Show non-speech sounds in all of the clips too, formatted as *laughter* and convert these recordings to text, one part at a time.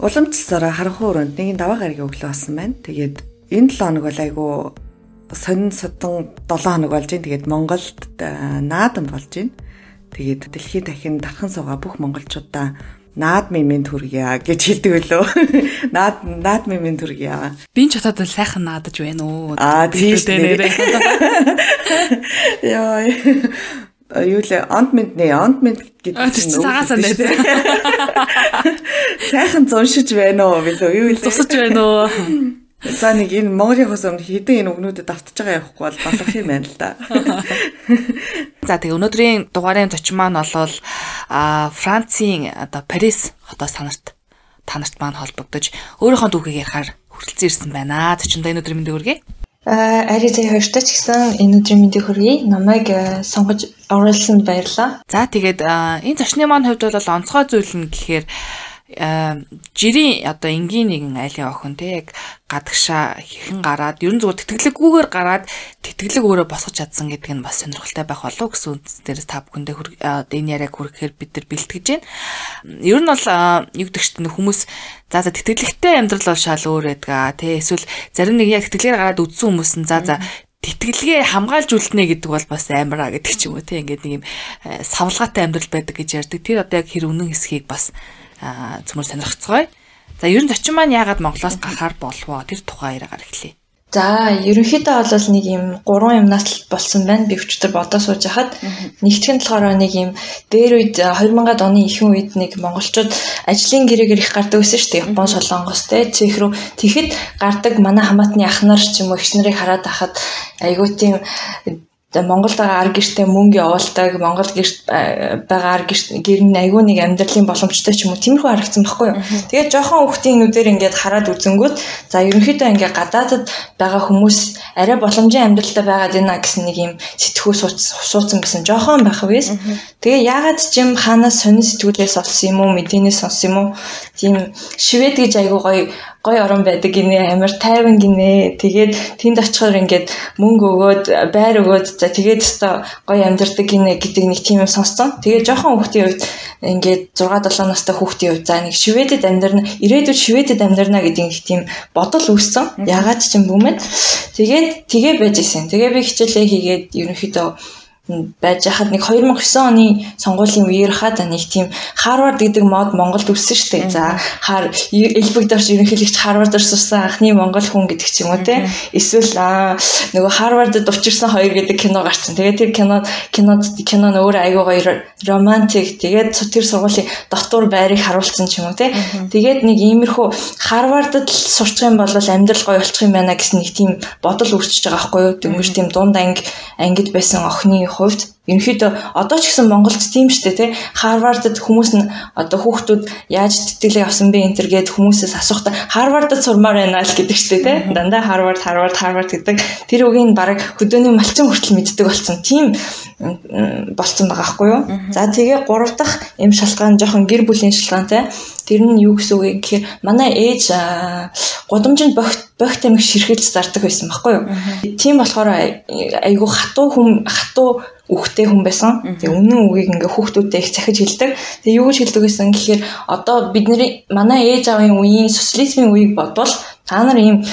Уламжлалсараа харанхуй өрөөнд нэгэн даваа гарагийн өглөө болсон байна. Тэгээд энэ 7 хоног бол айгүй сонин содон 7 хоног болж байна. Тэгээд Монголд наадам болж байна. Тэгээд дэлхийн дахин дархан суугаа бүх монголчуудаа наад мимийн төргийа гэж хэлдэг үлөө. *laughs* Наад наад мимийн төргийа. Би ч хотод сайхан наадаж байна уу. Аа тийм нэрээ. *laughs* Яа. Юу лээ мэд нэ мэд гэдэг чинь цагаасаа нэ. *laughs* Сайхан зуншиж байна уу билүү юу вэ? Тусаж байна уу? За нэг энэ Монголын хос өмнө хэдэн энэ өгнүүдэд давтаж байгаа явахгүй бол болох юм байна л да. *laughs* За тэгээ өнөөдрийн дугаарын зочин маань болвол Францын одоо Парис хотоос танарт танарт маань холбогдож өөрийнхөө дүүхийг ярихаар хүрэлцэн ирсэн байна. Зочиндоо өдрийн мэндийг хүргэе. А Ариза хоёртой ч гэсэн энэ өдрийн мэндийг хүргэе. Намайг сонгож оруулсанд баярлалаа. За тэгээд энэ зочны маань хувьд бол онцгой зүйл нь гэхээр жирийн одоо энгийн нэгэн айлын охин те яг гадагшаа хэрхэн гараад ерөн зүгээр тэтгэлэггүйгээр гараад тэтгэлэг өөрөө босгож чадсан гэдэг нь бас сонирхолтой байх болов гэсэн үнд дээрээс та бүхэндээ энэ яриаг хүргэхээр бид нар бэлтгэж байна. Ер нь бол юу гэдэг чинь хүмүүс за за тэтгэлэгтэй амьдрал бол шал өөр байдаг те эсвэл зарим нэг яг тэтгэлгээр гараад үдсэн хүмүүс нь за за тэтгэлгээ хамгаалж үлднэ гэдэг бол бас амараа гэдэг ч юм уу те ингээд нэг юм савлгаатай амьдрал байдаг гэж ярьдаг. Тэр одоо яг хэр үнэн хэсгийг бас цөмөр сонирхцгоё. За ер нь зочин маань яагаад Монголоос гарахаар болвоо тэр тухай яриагаар эхлэе. За ерөнхийдөө бол нэг юм гурван юмнаас л болсон байна. Би өчтөр бодоо сууж хахад нэгтгэн болохоор нэг юм дээр үед 2000-ад оны ихэнх үед нэг монголчууд ажлын гэрээгээр их гардаг байсан шүү дээ. Япон, Солонгос те цэх рүү тэгэхэд гардаг манай хамаатны ах нар ч юм уу эгч нарыг хараад хахад айгуу тийм За Монголд байгаа ар гэртээ мөнгө явуулдаг, Монгол гэрт байгаа ар гэрт гэр нь айгүй нэг амьдралын боломжтой ч юм уу тиймэрхүү харагдсан байхгүй юу. Тэгээд жоохон хүүхдийн нүдээр ингээд хараад үзэнгүүт за ерөнхийдөө ингээд гадаадд байгаа хүмүүс арай боломжийн амьдралтай байгаад байна гэсэн нэг юм сэтгхүү суудсан гэсэн жоохон байх вэс. Тэгээ яагаад ч юм хаанаас сонин сэтгүүлээс олсон юм уу, мэдээнээс сонсон юм уу? Тийм швед гэж айгүй гоё гой орон байдаг гинэ амар тайван гинэ тэгээд тэнд очихоор ингээд мөнгө өгөөд байр өгөөд за тэгээд өстой гой амьдардаг гинэ гэдэг нэг тийм юм сонсцсон. Тэгээд жоохон хүүхдийн үед ингээд 6 7 настай хүүхдийн үед за нэг шведэд амьдарна ирээдүйд шведэд амьдарна гэдэг нэг тийм бодол үүссэн. Ягаад ч юм бүүмэд тэгээд тэгээ байж исэн. Тэгээ би хичээлээ хийгээд ерөнхийдөө байж хахад нэг 2009 оны сонгуулийн үеэр хаад нэг тийм Харвард гэдэг мод Монголд үссэн шүү дээ. За хаар элбэгдэрч ерөнхийлөгч Харвардаар сурсан анхны монгол хүн гэдэг ч юм уу те. Эсвэл нөгөө Харвардд учирсан хоёр гэдэг кино гарсан. Тэгээд тэр кино кинод кино нь өөр аягүй гоё романтик. Тэгээд тэр сургуулийн дотор байрыг харуулсан ч юм уу те. Тэгээд нэг иймэрхүү Харвардд сурчих юм бол амьдрал гоё болчих юм байна гэсэн нэг тийм бодол үүсчихэж байгаа байхгүй юу. Дөнгөж тийм дунд анги ангид байсан охины хувьд ерөнхийдөө одоо ч гэсэн Монголд тийм шүү дээ тий Харвардд хүмүүс нь одоо хүүхдүүд яаж тэтгэлэг авсан бэ энэ төр гээд хүмүүсээс асуухтаа Харвардд сурмаар байна л гэдэг шүү дээ тий дандаа Харвард Харвард Харвард гэдэг. Тэр үгийг баг хөдөөний малчин хүртэл мэддэг болсон. Тийм болцсон байгаа байхгүй юу? За тэгээ гурав дахь юм шалтгаан жоохон гэр бүлийн шалтгаантай тэр нь юу гэсэн үг гэхээр манай ээж гудамжинд богт богт амиг ширхэж зардаг байсан байхгүй юу тийм болохоор айгүй хатуу хүм хатуу үхтэй хүн байсан. Тэгээ үнэн үгийг ингээ хүүхдүүдэд их захиж хэлдэг. Тэгээ юу гэж хэлдэг гэсэн гэхээр одоо бидний манай ээж аавын үеийн социализмын үеийг бодвол та нар ийм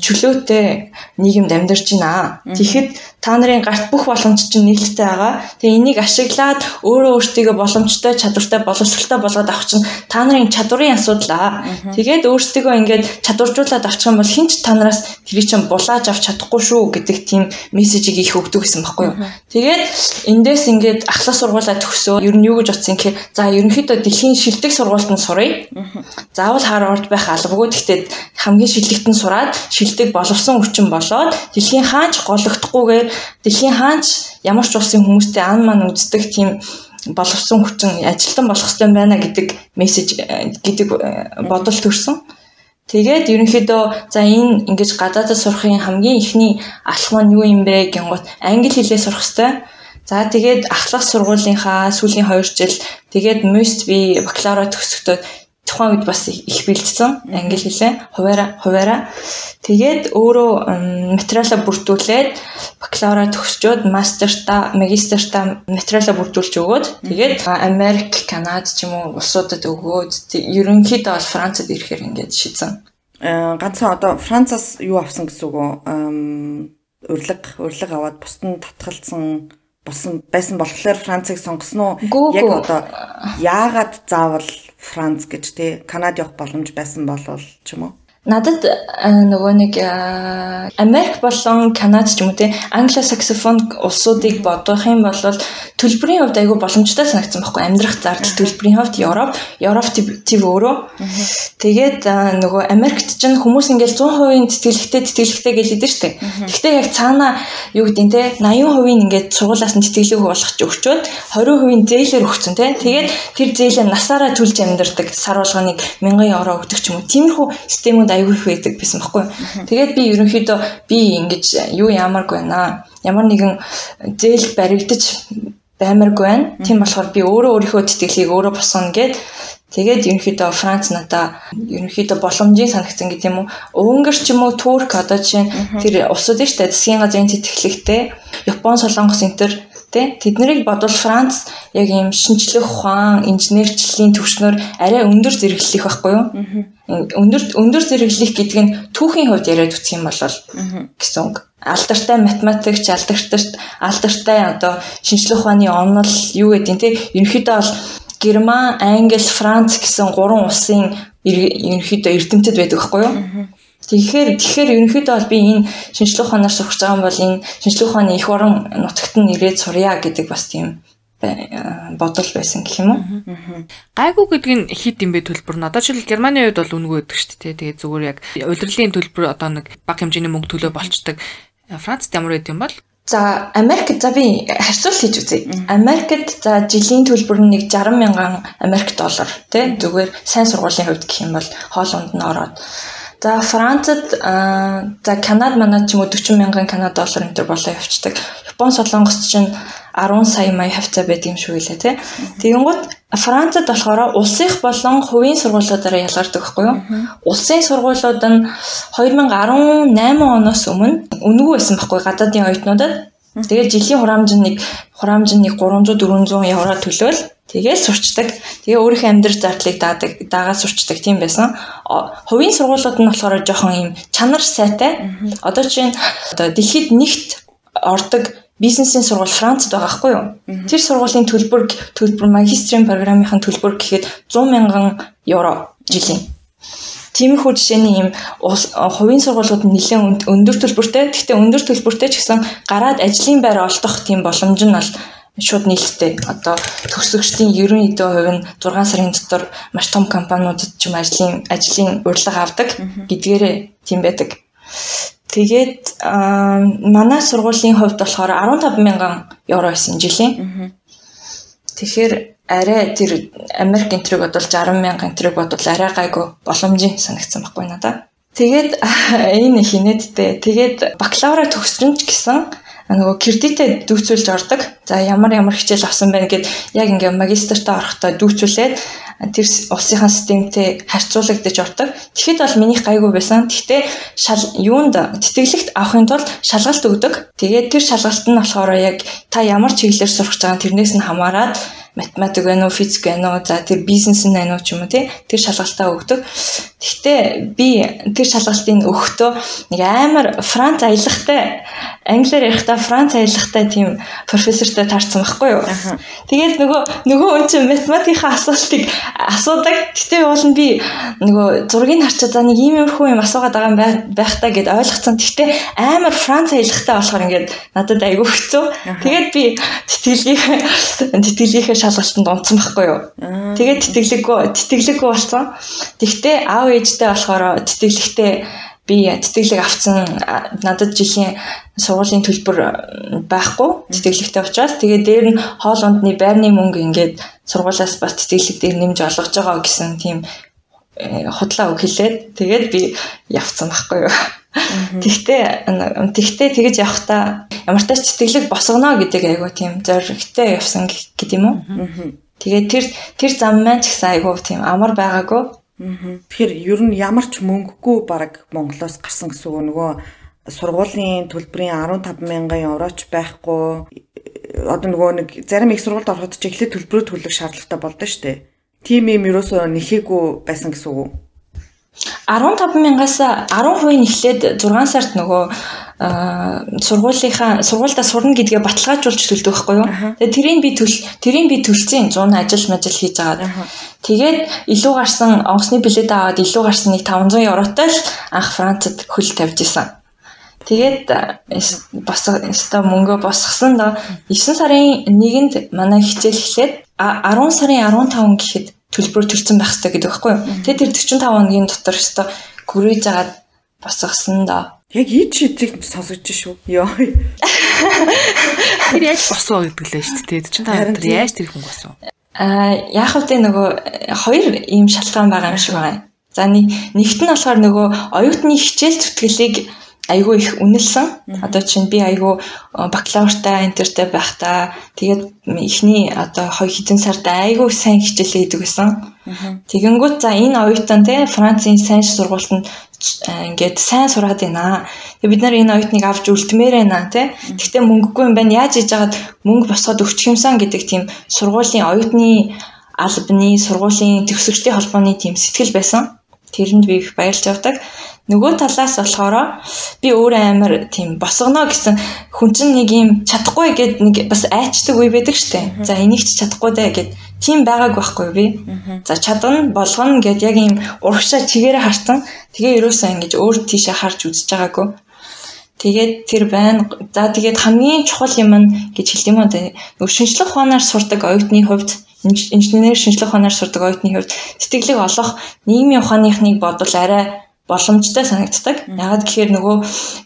чөлөөтэй нийгэмд амьдарч байна. Тэгэхэд та нарын гарт бүх боломж чинь нээлттэй байгаа. Тэгээ энийг ашиглаад өөрөө өөртөө боломжтой, чадвартай, боловсралтай болгоод авах чинь та нарын чадварын асуудал аа. Тэгээд өөртөө ингээд чадваржуулаад авчих юм бол хинч та нараас тэр чинь булааж авч чадахгүй шүү гэдэг тийм мессежийг их өгдөг гэсэн баггүй юу. Тэгээд эндээс ингээд ахлах сургуулаа төгсөө ер нь юу гэж утсан гэхээр за ерөнхийдөө дэлхийн шилдэг сургуультанд сурыг. Заавал Харвард байх албагүй. Гэхдээ хамгийн шилдэгт нь сураад шилдэг боловсон хүчин болоод дэлхийн хаач гологдохгүйгээр дэлхийн хаач ямар ч улсын хүмүүстэй ан ман үздэг тийм боловсон хүчин ажилтан болох хэрэгтэй байна гэдэг мессеж гэдэг э, бодол төрсөн. Тэгээд ерөнхийдөө за энэ ингэж гадаадд сурахын хамгийн ихний алхам нь юу юм бэ гингот англи хэлээр сурах хэрэгтэй. За тэгээд ахлах сургуулийнхаа сүүлийн 2 жил тэгээд most би бакалавра төгсөхдөө тухайн үед бас их бэлдсэн англи хэлээ хуваараа хуваараа тэгээд өөрөө материалаа бүрдүүлээд бакалавра төгсчөөд мастертаа магистертаа материалаа бүрдүүлж өгөөд тэгээд Америк, Канад ч юм уу улсуудад өгөөд ерөнхийдөө бол Францад ирэхээр ингээд шийдсэн. Э, ганцхан одоо Францаас юу авсан гэсэн үг үү? Урилга, урилга аваад бусд нь татгалцсан болсон байсан болохоор Францыг сонгосон уу? Яг одоо яагаад заавал Франц гэж те Канад явах боломж байсан болов ч юм уу? Надад нөгөө нэг Америк болон Канад ч юм уу те англи саксофон улсуудыг бодох юм бол төлбөрийн хувьд айгүй боломжтой санагдсан байхгүй амьдрах зардал төлбөрийн хувьд Европ Европ төв өөрөө тэгээд нөгөө Америкт ч хүмүүс ингээл 100% тэтгэлэгтэй тэтгэлэгтэй гэж хэлдэг шүү дээ. Гэхдээ яг цаана юу гэдэг нь те 80% ингээд сургуулаас нь тэтгэлэг болгож өгчөөд 20% зээлээр өгсөн те тэгээд тэр зээлээ насаараа төлж амьдардаг сар болгоныг 1000 евро өгдөг ч юм уу. Тиймэрхүү системүүд аягүй их байдаг байсан байхгүй. Тэгээд би ерөнхийдөө би ингэж юу яамааргүй байна. Ямар нэгэн зээл баригдаж баймаргүй байна. Тийм болохоор би өөрөө өөрийнхөө тэтгэлийг өөрөө босгоно гэд. Тэгээд ерөнхийдөө Франц надаа ерөнхийдөө боломжийн санагцсан гэдэг юм уу. Өнгөр ч юм уу? Турк одоо жишээ тэр улсууд нь штэ засгийн газрын тэтгэлэгтэй Япон, Солонгос энэ төр тэ тэднийг бодвол Франц яг ийм шинжлэх ухаан, инженерчлэлийн төвшнөр арай өндөр зэрэглэх байхгүй юу? Өндөр өндөр зэрэглэх гэдэг нь түүхийн хувьд яриад үтсэх юм бол гэсэн үг. Алдартай математикч, алдартай алдартай одоо шинжлэх ухааны онол юу гэдэг нь тэ ерөнхийдөө бол Герман, Англи, Франц гэсэн гурван улсын ерөнхийдөө эрдэмтэд байдаг байхгүй юу? Тэгэхээр тэгэхээр ерөнхийдөө бол би энэ шинжлэх ухаанаар сурч байгаа юм бол энэ шинжлэх ухааны их орон нутагт нь ирээд сурья гэдэг бас тийм бодол байсан гэх юм уу. Гайгүй гэдэг нь хит юм бэ төлбөр нь. Одоо жишээл Германы үед бол үнэгүй байдаг шүү дээ. Тэгээ зүгээр яг удирдлын төлбөр одоо нэг бага хэмжээний мөнгө төлөө болчдөг. Францд ямар байд юм бол За Америкт за би харьцуулт хийж үзье. Америкт за жилийн төлбөр нь нэг 60 мянган Америк доллар тий зүгээр сайн сургуулийн хувьд гэх юм бол хоолунд нь ороод. За Францад за Канад манад ч юм уу 40 мянган Канад доллар энэ төр болоо явцдаг. Япон солонгост чинь 10 сая мая хавцаа байдаг юм шиг үлээ тий. Тэгэнгუთ Францад болохоор улсынх болон хувийн сургуулиудаараа ялгардаг байхгүй юу? Улсын сургуулиуд нь 2018 оноос өмнө үнэгүй байсан байхгүй гадаадын оюутнуудад. Тэгээд жилийн хураамж нь нэг хураамж нь 300 400 евро төлөөл тэгээд сурчдаг. Тэгээ өөрийнхөө амьдрал зардлыг даадаг, дагаад сурчдаг тийм байсан. Хувийн сургуулиуд нь болохоор жоохон ийм чанар сайтай. Одоо чинь одоо дэлхийд нэгт ордог бизнесийн сургууль Францад байгаа хгүй юу. Тэр сургуулийн төлбөр төлбөр магистрийн програмынхаа төлбөр гэхэд 100 мянган евро жилийн. Тиймэрхүү жишээний ийм хувийн сургуулиуд нэлээд өндөр төлбөртэй. Гэхдээ өндөр төлбөртэй ч гэсэн гараад ажлын байр олдох тийм боломж нь бол шууд нээлттэй. Одоо төгсөгчдийн 90% нь 6 сарын дотор маш том компаниудад ч юм ажлын ажлын урилга авдаг гэдгээрээ тийм байдаг. Тэгээд манай сургуулийн хувьд болохоор 15 мянган евро байсан жилийн. Тэгэхээр арай тэр Америк энтриг бодвол 60 мянган энтриг бодвол арай гайгүй боломжийн санагдсан байхгүй надад. Тэгээд энэ хинээдтэй. Тэгээд бакалавра төгсрөн ч гэсэн нөгөө кредитээ дүүцүүлж ордог. За ямар ямар хичээл авсан байна гэд яг ингээ магистертаа орохдоо дүүцүүлээд тэр улсынхаа системтэй харьцуулагдаж ордог. Тэгэхэд бол минийх гайгүй байсан. Гэхдээ шал юунд тэтгэлэгт авахын тулд шалгалт өгдөг. Тэгээд тэр шалгалт нь болохоор яг та ямар чиглэлээр сурах гэж байгаа тэрнээс нь хамаарат математик байна уу, физик байна уу, за тэр бизнес нь байна уу ч юм уу тий. Тэр шалгалтаа өгдөг. Гэхдээ би тэр шалгалтыг өгөхдөө нэг амар Франц аялагтай англиар ярихдаа Франц аялагтай тийм профессортай таарсан байхгүй юу. Тэгээд нөгөө нөгөө хүн чинь математикийн асуултыг асуудаг. Гэтэ уул нь би нөгөө зургийг харчаад за нэг иймэрхүү юм асуугаад байгаа юм байх та гэд ойлгоцсон. Гэтэ амар Франц аялагтай болохоор ингээд надад айгүй хэцүү. Тэгээд би тэтгэлгийн тэтгэлгийнхээ *laughs* шалгалтанд унтсан байхгүй юу. Тэгээд тэтгэлэггүй тэтгэлэггүй болсон. Тэгтээ аав ээжтэй болохоор тэтгэлэгтэй би тэтгэлэг авцсан надад жилийн сургуулийн төлбөр байхгүй тэтгэлэгтэй учраас тэгээд дээр нь хоол ундны байрны мөнгө ингээд сургуулиас бас тэтгэлэг дээр нэмж олгож байгаа гэсэн тийм э, худлаа үг хэлээд тэгээд би явцсан байхгүй юу. Тэгтээ тэгтээ тэгэж явахдаа ямар ч сэтгэлэг босгоно гэдэг айгу тийм зоригтой явсан гэдэг юм уу. Тэгээд тэр тэр зам маань ч гэсэн айгу тийм амар байгаагүй. Тэгэхээр ер нь ямар ч мөнгөгүй баг Монголоос гарсан гэсэн үг нөгөө сургуулийн төлбөрийн 15 мянган евроч байхгүй одоо нөгөө нэг зарим их сургуульд ороход ч эхлээд төлбөрөө төлөх шаардлагатай болдоо шүү дээ. Тим юм ерөөсөө нэхээгүй байсан гэсэн үг үү? 15 мянгаас 10% нь эхлээд 6 сард нөгөө сургуулийнхаа сургуульдаа сурна гэдгээ баталгаажуулж төлдөг байхгүй юу. Тэгээ тэрийг би төл тэрийг би төлсөн 100 ажил мажил хийж агаад. Тэгээд илүү гарсан онгоцны билет аваад илүү гарсан нэг 500 евротой л анх Францад хөл тавьж исэн. Тэгээд бас өстой мөнгө босгосон доо 9 сарын 1-нд манай хичээл эхлээд 10 сарын 15 гэхэд төлбөр төлсөн байх хэрэгтэй гэдэг байхгүй юу. Тэгээд тэр 45 хоногийн дотор өстой гүрэж агаад босгосон доо. Яг ий чидийг сонсогдож шүү. Йоо. Тэр яаж босоо гэдэг лээ шүү дээ. Чин та тэр яаж тэр хүн босоо? Аа яг тэ нөгөө хоёр ийм шалтгаан байгаа юм шиг байна. За нэгт нь болохоор нөгөө оюутны хичээл зүтгэлийг айгүй их үнэлсэн. Одоо чинь би айгүй бакалавртай интертэй байхдаа тэгээд эхний одоо хоёр хэдэн сард айгүй сайн хичээлээ хийдэг байсан. Тэгэнгүүт за энэ оюутан те Францын сайн сургуультанд ингээд сайн сураад байна. Тэгээ бид нар энэ оюутныг авч үлдмээр байна те. Гэхдээ мөнгөгүй юм байна. Яаж хийж яагаад мөнгө босгоод өгчих юмсан гэдэг тийм сургуулийн оюутны албаны сургуулийн төгсөгчдийн холбооны тийм сэтгэл байсан. Тэрэнд би их баярлж явдаг. Нөгөө талаас болохоор би өөрөө амар тийм босгоно гэсэн хүн чинь нэг юм чадахгүй гэд нэг бас айчдаг үе байдаг штэ. За энийг ч чадахгүй даа гэд тийм байгааг байхгүй би. За чадна болгоно гэд яг юм урагшаа чигээрээ харсан. Тэгээ ерөөсөө ингэж өөр тийшээ харж үзэж байгаагүй. Тэгээд тэр байна. За тэгээд хамгийн чухал юм нь гэж хэлдэм үү. Нөгөө шинжлэх ухаанаар сурдаг оюутны хувьд инженер шинжлэх ухаанаар сурдаг оюутны хувьд сэтгэлийг олох нийгмийн ухааныхныг бодвол арай боломжтой санагддаг. Ягаад гэхээр нөгөө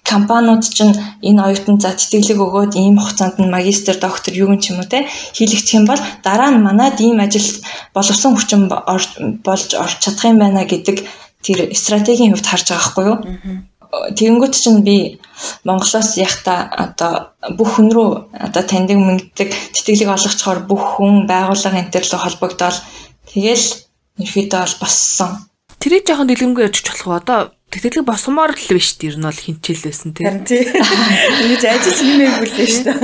компаниуд чинь энэ оюутан за тэтгэлэг өгөөд ийм хугацаанд нь магистр, доктор юу юм ч юм уу те хийлэгдэх юм бол дараа нь манад ийм ажилд боловсон хүчин болж орж чадах юм байна гэдэг тэр стратегийн хувьд харж байгаа хгүй юу? Тэгэнгүүт чинь би Монголоос яхта одоо бүх хүн рүү одоо таньдаг мөнгөдөг тэтгэлэг олгочхоор бүх хүн байгууллага төр рүү холбогдоод тэгэл ерөөдөө бол боссон тэрийг жоохон дэлгэмгүй ярьж болох уу? Одоо тэтгэлэг босгомоор л биш тэр нь бол хинчээлсэн тий. Харин тий. Ингэж ажиж нэмээгүй л шүү дээ.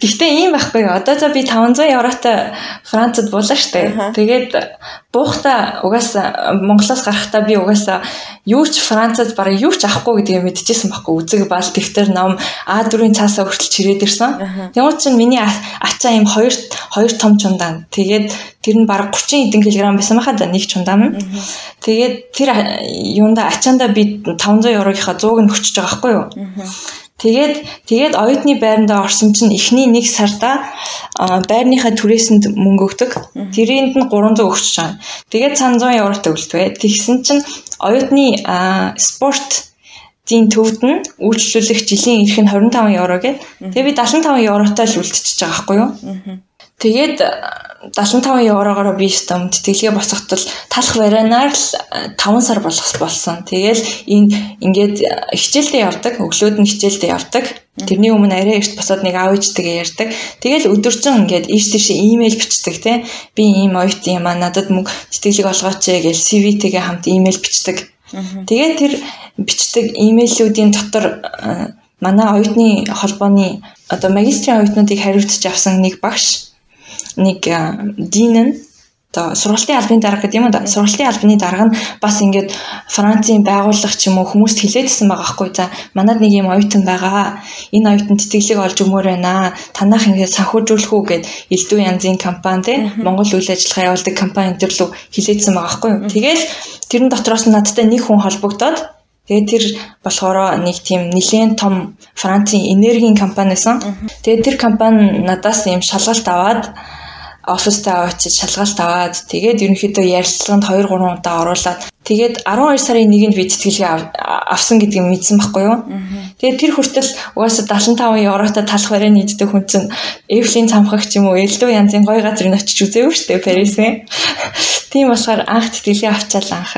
Гэхдээ ийм байхгүй? Одоо за би 500 евротой Францад буулаа штэ. Тэгээд буухта угаасаа Монголоос гарахтаа би угаасаа юу ч Францад бараг юу ч авахгүй гэдгийг мэдчихсэн байхгүй. Үзэг бал дэвтэр ном А4-ийн цаасаа хүртэл чирээд ирсэн. Тэгмээд чинь миний ачаа ийм хоёр хоёр том чундаа. Тэгээд тэр нь бараг 30 эдэн кг байсан байхад нэг чундаа нь. Тэгээд тэр юунда ачаанда би 500 еврогийнхаа 100-ыг нь өчөж байгаа байхгүй юу? Тэгээд тэгээд оюутны байрандаа орсон чинь эхний нэг сарда байрныхаа түрээсэнд мөнгө өгдөг. Тэрэнд нь 300 өгч байгаа. Тэгээд цаана 100 евро төгөлдөө. Тэгсэн чинь оюутны спорт дийн төвд нь үйлчлүүлэх жилийн эрх нь 25 евро гэдэг. Тэгээ би 75 евротой л үлдчихэж байгаа байхгүй юу? Тэгээд 75 еврогоор би өстөм тэтгэлгээ босгохтол талах варианаар л 5 э, сар болох болсон. Тэгээл энэ ингээд хичээлдээ явдаг, өглөөд нь хичээлдээ явдаг. Тэрний өмнө арай эрт босоод нэг аав ээжтэйгээ ярьдаг. Тэгээл өдөржин ингээд ийш тийшээ имэйл бичдэг те. Би ийм оюут юм аа надад мөнгө тэтгэлэг олгооч гэж CV-тэйгээ хамт имэйл бичдэг. Тэгээд тэр бичдэг имэйлүүдийн дотор э, манай оюутны холбооны одоо магистрийн оюутнуудыг хариуцж авсан нэг багш нэг дин нь одоо сургалтын албаны дарга гэдэг юм да. Сургалтын албаны дарга нь бас ингээд Францын байгууллага ч юм уу хүмүүст хилээдсэн байгаа хгүй. За манад нэг юм оюутан байгаа. Энэ оюутан тэтгэлэг олж өгмөр байна. Танах ингээд санхүүжүүлэх үү гэд элдв янзын компани те Монгол үйл ажиллагаа явуулдаг компани энэ төр лөө хилээдсэн байгаа хгүй. Тэгэл тэрэн дотроос надтай нэг хүн холбогдоод Тэгээд тэр болохоор нэг тийм нэлээд том Францын энергийн компани байсан. Тэгээд тэр компани надаас юм шалгалт аваад оффистаа очиж шалгалт аваад тэгээд ерөнхийдөө ярилцлаганд 2 3 удаа оруулаад тэгээд 12 сарын 1-нд би тэтгэлгээ авсан гэдгийг мэдсэн байхгүй юу. Тэгээд тэр хүртэл угаасаа 75 евротой талах барай нийтдэг хүн чинь Эвлийн цамхагч юм уу элдв янзын гоё газрыг очиж үзээгүй шүү дээ Парисын. Тийм болохоор анх тэтгэлгээ авчаал анх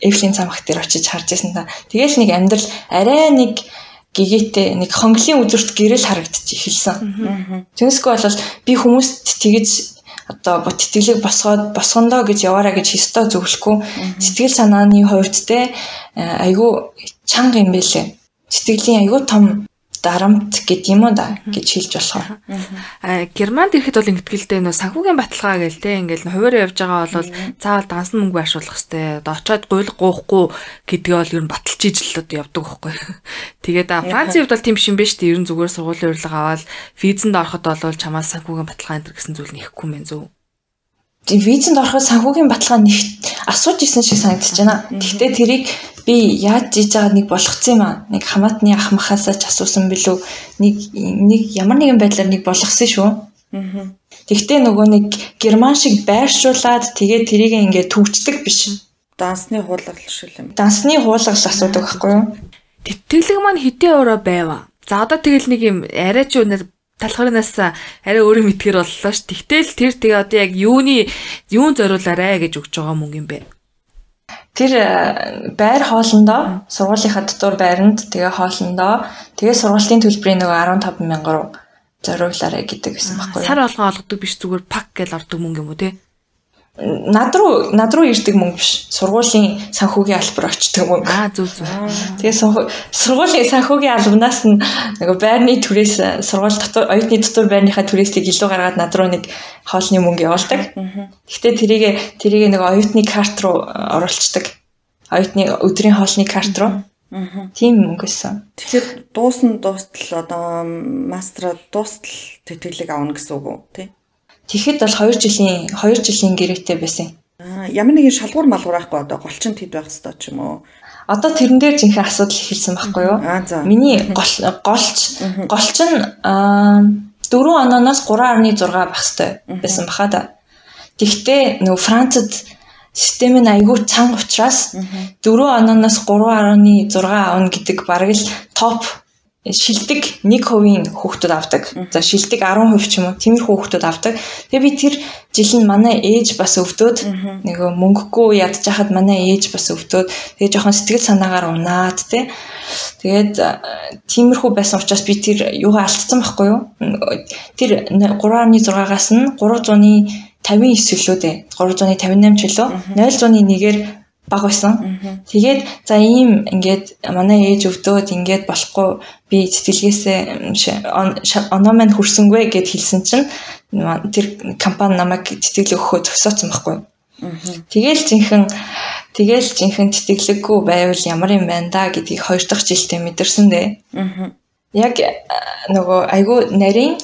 Эвлийн цамхаг дээр очиж харж байсан та. Тэгээл нэг амьдрал арай нэг гэгээтэй нэг хонглын үзүрт гэрэл харагдчих эхэлсэн. Түүнсгүй бол би хүмүүст тэгэж одоо тэтгэлэг босгоод босгондоо гэж яваараа гэж хистоо зөвлөхгүй сэтгэл санааны хувьд те айгүй чанга юм байлээ. Сэтгэлийн айгүй том дарамт гэдэг юм уу да гэж хэлж болохоор. Аа Германд ирэхэд бол ингэдгэлтэй нөө санхүүгийн баталгаа гээл те ингээл хуваарь явж байгаа бол заавал дансан мөнгө байршуулах хэвээр. Одоо очиод гуйл гоохгүй гэдгээ бол ер нь баталж ижил л одоо явдаг байхгүй. *laughs* Тэгээд Францын хувьд бол тийм шин биш те ер нь зүгээр сургуулийн урилга аваад визэнд ороход бол чамаас санхүүгийн баталгаа энэ гэсэн зүйл нэхгүй мэн зөв визэнд ороход санхүүгийн баталгаа нэг асууж исэн шиг санагдаж байна. Гэхдээ тэрийг би яаж хийж байгаа нэг болгоцсон юм аа. Нэг хамаатны ах махаасаа ч асуусан билүү. Нэг нэг ямар нэгэн байдлаар нэг болгосон шүү. Тэгтээ нөгөө нэг герман шиг байршуулад тэгээд тэрийг ингээд төвчдөг биш. Дансны хуулгал шиг юм. Дансны хуулгал асуудаг байхгүй юу? Тэтгэлэг маань хитэ өрөө байва. За одоо тэгэл нэг юм арай ч үнээр талхарнаас арай өөрөө мэдгэр боллоо ш. Тэгтэл тэр тэгээ одоо яг юуны юун зориулаарэ гэж өгч байгаа мөнгө юм бэ? Тэр э, байр хоолндоо сургуулийнхаа дотор байранд тэгээ хоолндоо тэгээ сургуулийн төлбөрийн нөгөө 15 мянга руу зориулаарэ гэдэг гэсэн байхгүй юу? Сар болгоо олгодог биш зүгээр пак гэж ордог мөнгө юм уу те? Над руу над руу ирдэг мөнгө биш. Сургуулийн санхүүгийн албар очдог мөнгө. Аа зүг зүг. Тэгээ сургуулийн санхүүгийн албанаас нь нөгөө байрны түрээс сургууль дотор оюутны дотор байрныхаа түрээсийг илүү гаргаад над руу нэг хоолны мөнгө явуулдаг. Гэхдээ тэрийг тэрийг нөгөө оюутны карт руу оруулцдаг. Оюутны өдрийн хоолны карт руу. Тийм мөнгөсөн. Тэгэхээр дуусна дуустал одоо мастера дуустал тэтгэлэг авна гэсэн үг үү тий? Тэгэхэд бол 2 жилийн 2 жилийн гэрээтэй байсан. Аа ямар нэгэн шалгуур малгуур байхгүй одоо голчин тэд байх хэрэгтэй ч юм уу? Одоо тэрэн дээр жинхэнэ асуудал ихэлсэн байхгүй юу? Миний гол голч голч нь 4 ононоос 3.6 байх хэрэгтэй байсан баха да. Тэгвэл нөгөө Францад систем нь айгүй цанга учраас 4 ононоос 3.6 авна гэдэг бараг л топ шилдэг 1% хүүхдүүд авдаг. За шилдэг 10% ч юм уу тиймэрхүү хүүхдүүд авдаг. Тэгээ би тэр жил нь манай ээж бас өвдөөд нөгөө мөнгөгүй ядж хахад манай ээж бас өвдөөд тэгээ жоохон сэтгэл санаагаар унаад тий. Тэгээд тиймэрхүү байсан учраас би тэр юугаа алдсан байхгүй юу? Тэр 3.6-аас нь 300-ны 59 лөө дээ. 358 ч лөө 0.1-ээр баг байсан. Тэгээд за ийм ингээд манай ээж өвдөөд ингээд болохгүй би сэтгэлгээсээ оноо маань хүрсэнгүй гэд хэлсэн чинь тэр компани намайг тэтгэлэг өгөхөө зогсооцсон байхгүй. Тэгэл жинхэнэ тэгэл жинхэнэ тэтгэлэггүй байвал ямар юм байна да гэдгийг хоёр дахь жилдээ мэдэрсэн дээ. Яг нөгөө айгүй нарийн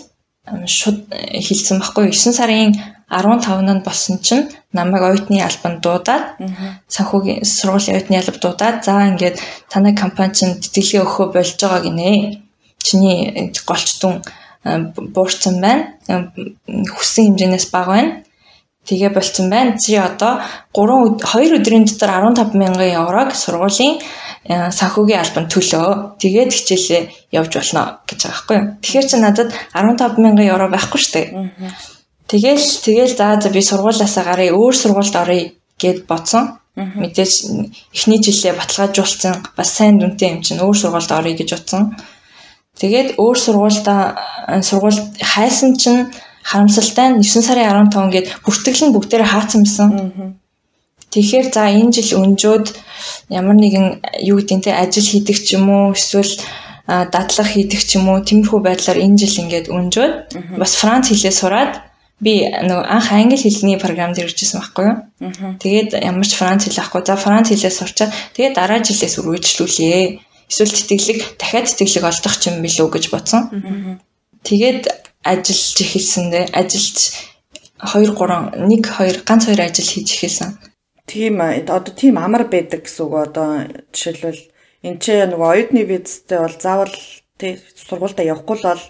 шууд хэлсэн байхгүй 9 сарын 15-нд болсон чинь намайг оюутны албанд дуудаад санхүүгийн сургуулийн оюутны албанд дуудаад за ингээд танай компани чинь тэтгэлгээ өгөхөө болж байгаа гинэ. Чиний голчтун буурсан байна. Хүссэн хэмжээнээс бага байна. Тэгээ болцсон байна. Чи одоо 3 2 өдрийн дотор 15 мянган еврог сургуулийн санхүүгийн албанд төлөө. Тэгээд хичээлээ явж болно гэж байгаа байхгүй юу. Тэгэхээр чи надад 15 мянган евро байхгүй шүү дээ. Тэгэл тэгэл за за би сургуулаасаа гарыг өөр сургуульд оръё гэд бодсон. Мэдээж эхний жилээ баталгаажуулсан бас сайн дүнтэй юм чинь өөр сургуульд оръё гэж бодсон. Тэгээд өөр сургуультай сургууль хайсан чинь харамсалтай нь 9 сарын 15 гээд бүртгэл нь бүгдээрээ хаацсан байсан. Тэгэхээр за энэ жил өнжөөд ямар нэгэн юу гэдэг нь ажил хийдэг ч юм уу эсвэл дадлага хийдэг ч юм уу тиймэрхүү байдлаар энэ жил ингээд өнжөөд бас франц хэлээ сураад би нөгөө анх англи хэлний програмд иржсэн байхгүй юу. Тэгээд ямар ч франц хэл ахгүй. За франц хэлээ сурчаад тэгээд дараа жилээс үргэлжлүүлээ. Эсвэл тэтгэлэг дахиад тэтгэлэг олдох юм билүү гэж бодсон. Тэгээд ажиллаж эхэлсэндээ ажиллаж 2 3 1 2 ганц 2 ажил хийж эхэлсэн. Тийм одоо тийм амар байдаг гэсэн үг одоо жишээлбэл энэ ч нөгөө оюутны визтэй бол заавал тий сургуультай явахгүй л бол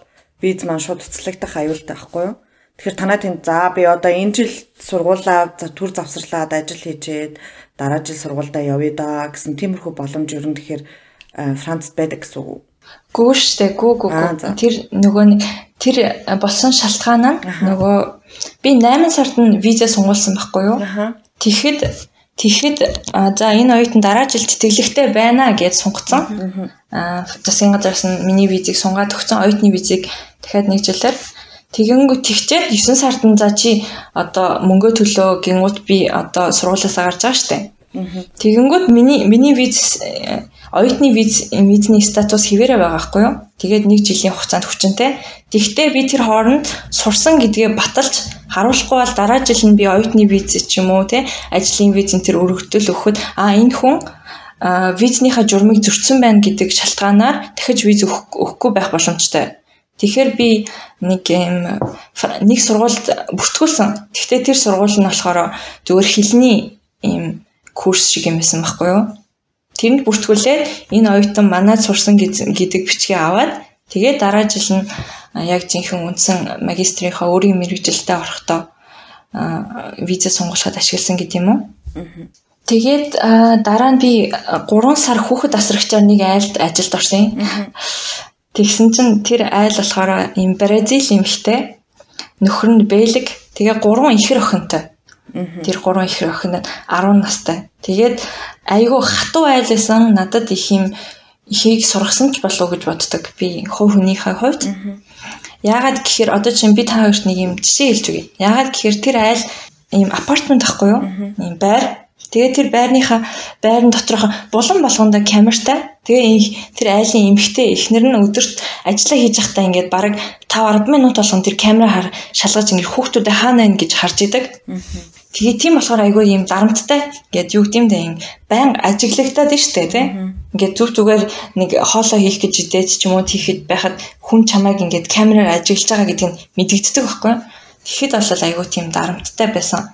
виз маань шууд цэцлэгдэх аюултай байхгүй юу? Тэгэхээр танаа тэнд за би одоо энэ жил сургуулаа төр завсарлаад ажил хийжээд дараа жил сургуультай явъя да гэсэн тиймэрхүү боломж ер нь тэгэхээр Францд байдаг гэсэн үг. Гүү штэ гүү гүү. Тэр нөгөө тэр болсон шалтгаан нь нөгөө би 8 сард нь виза сунгуулсан байхгүй юу? Тэгэхэд Тэгэхэд за энэ оюутан дараа жил тэтгэлэгтэй байна гэж сунгацсан. Аа засгийн газраас нь миний визийг сунгаад өгсөн оюутны визийг дахиад нэг жилээр Тэгэнгүү тэгчээд 9 сард нь за чи одоо мөнгө төлөө гингууд би одоо сургуулиасаа гарч байгаа штэ. Тэгэнгүүт миний миний виз оюутны виз визний статус хэвээрээ байгаа байхгүй юу? Тэгээд нэг жилийн хугацаанд хүчинтэй. Тэгтээ би тэр хооронд сурсан гэдгээ баталж харуулахгүй бол дараа жил нь би оюутны виз ч юм уу те ажлын виз энэ төр өргөдөл өгөхөд а энэ хүн визнийхаа журмыг зөрчсөн байна гэдэг шалтгаанаар дахиж виз өгөхгүй байх боломжтой. Тэгэхээр би нэг юм нэг сургуульд бүртгүүлсэн. Гэхдээ тэр сургууль нь болохоор зөвхөн хэлний ийм курс шиг юм байсан байхгүй юу? Тэрэнд бүртгүүлээд энэ оюутан манайд сурсан гэдэг бичгээ аваад тэгээ дараа жил нь яг жинхэнэ үндсэн магистрийнхаа өөрийн мэрэгжилтэд орохдоо виза сонгуулахад ашигласан гэдэг юм уу? Тэгээд дараа нь би 3 сар хүүхэд асрагчаар нэг айлд ажилд орсон. Тэгсэн чинь тэр айл болохоор юм Бразил эмэгтэй нөхөр нь Бэлэг тэгээ гурван ихэр охинтой. Тэр гурван ихэр охин нь 10 настай. Тэгээд айгүй хатуу айлсан надад их юм ихийг сургасан ч болов уу гэж боддог. Би хувь хүнийхээ хувьд. Яагаад гэхээр одоо чинь би та хоёрт нэг юм жишээ хэлж өгье. Яагаад гэхээр тэр айл ийм апартмент байхгүй юу? Ийм байр Тэгээ тэр байрныхаа байрны доторх булан болгондоо камертай. Тэгээ тэр айлын эмхтэй эхнэр нь өдөрт ажиллаа хийж байхдаа ингээд бараг 5 10 минут болгон тэр камера шалгаж ингээд хүүхдүүдэд хаана байна гэж харж идэг. Тэгээ тийм болохоор айгүй юм дарамттай. Ингээд юу гэдэм дээ байн ажиглагтаад штэ тий. Ингээд зүг зүгээр нэг хоолоо хийх гэж идээд ч юм уу тийхэд байхад хүн чамайг ингээд камераар ажиглаж байгаа гэдгийг мэдэгддэг байхгүй. Тэгэхэд бол айгүй тийм дарамттай байсан.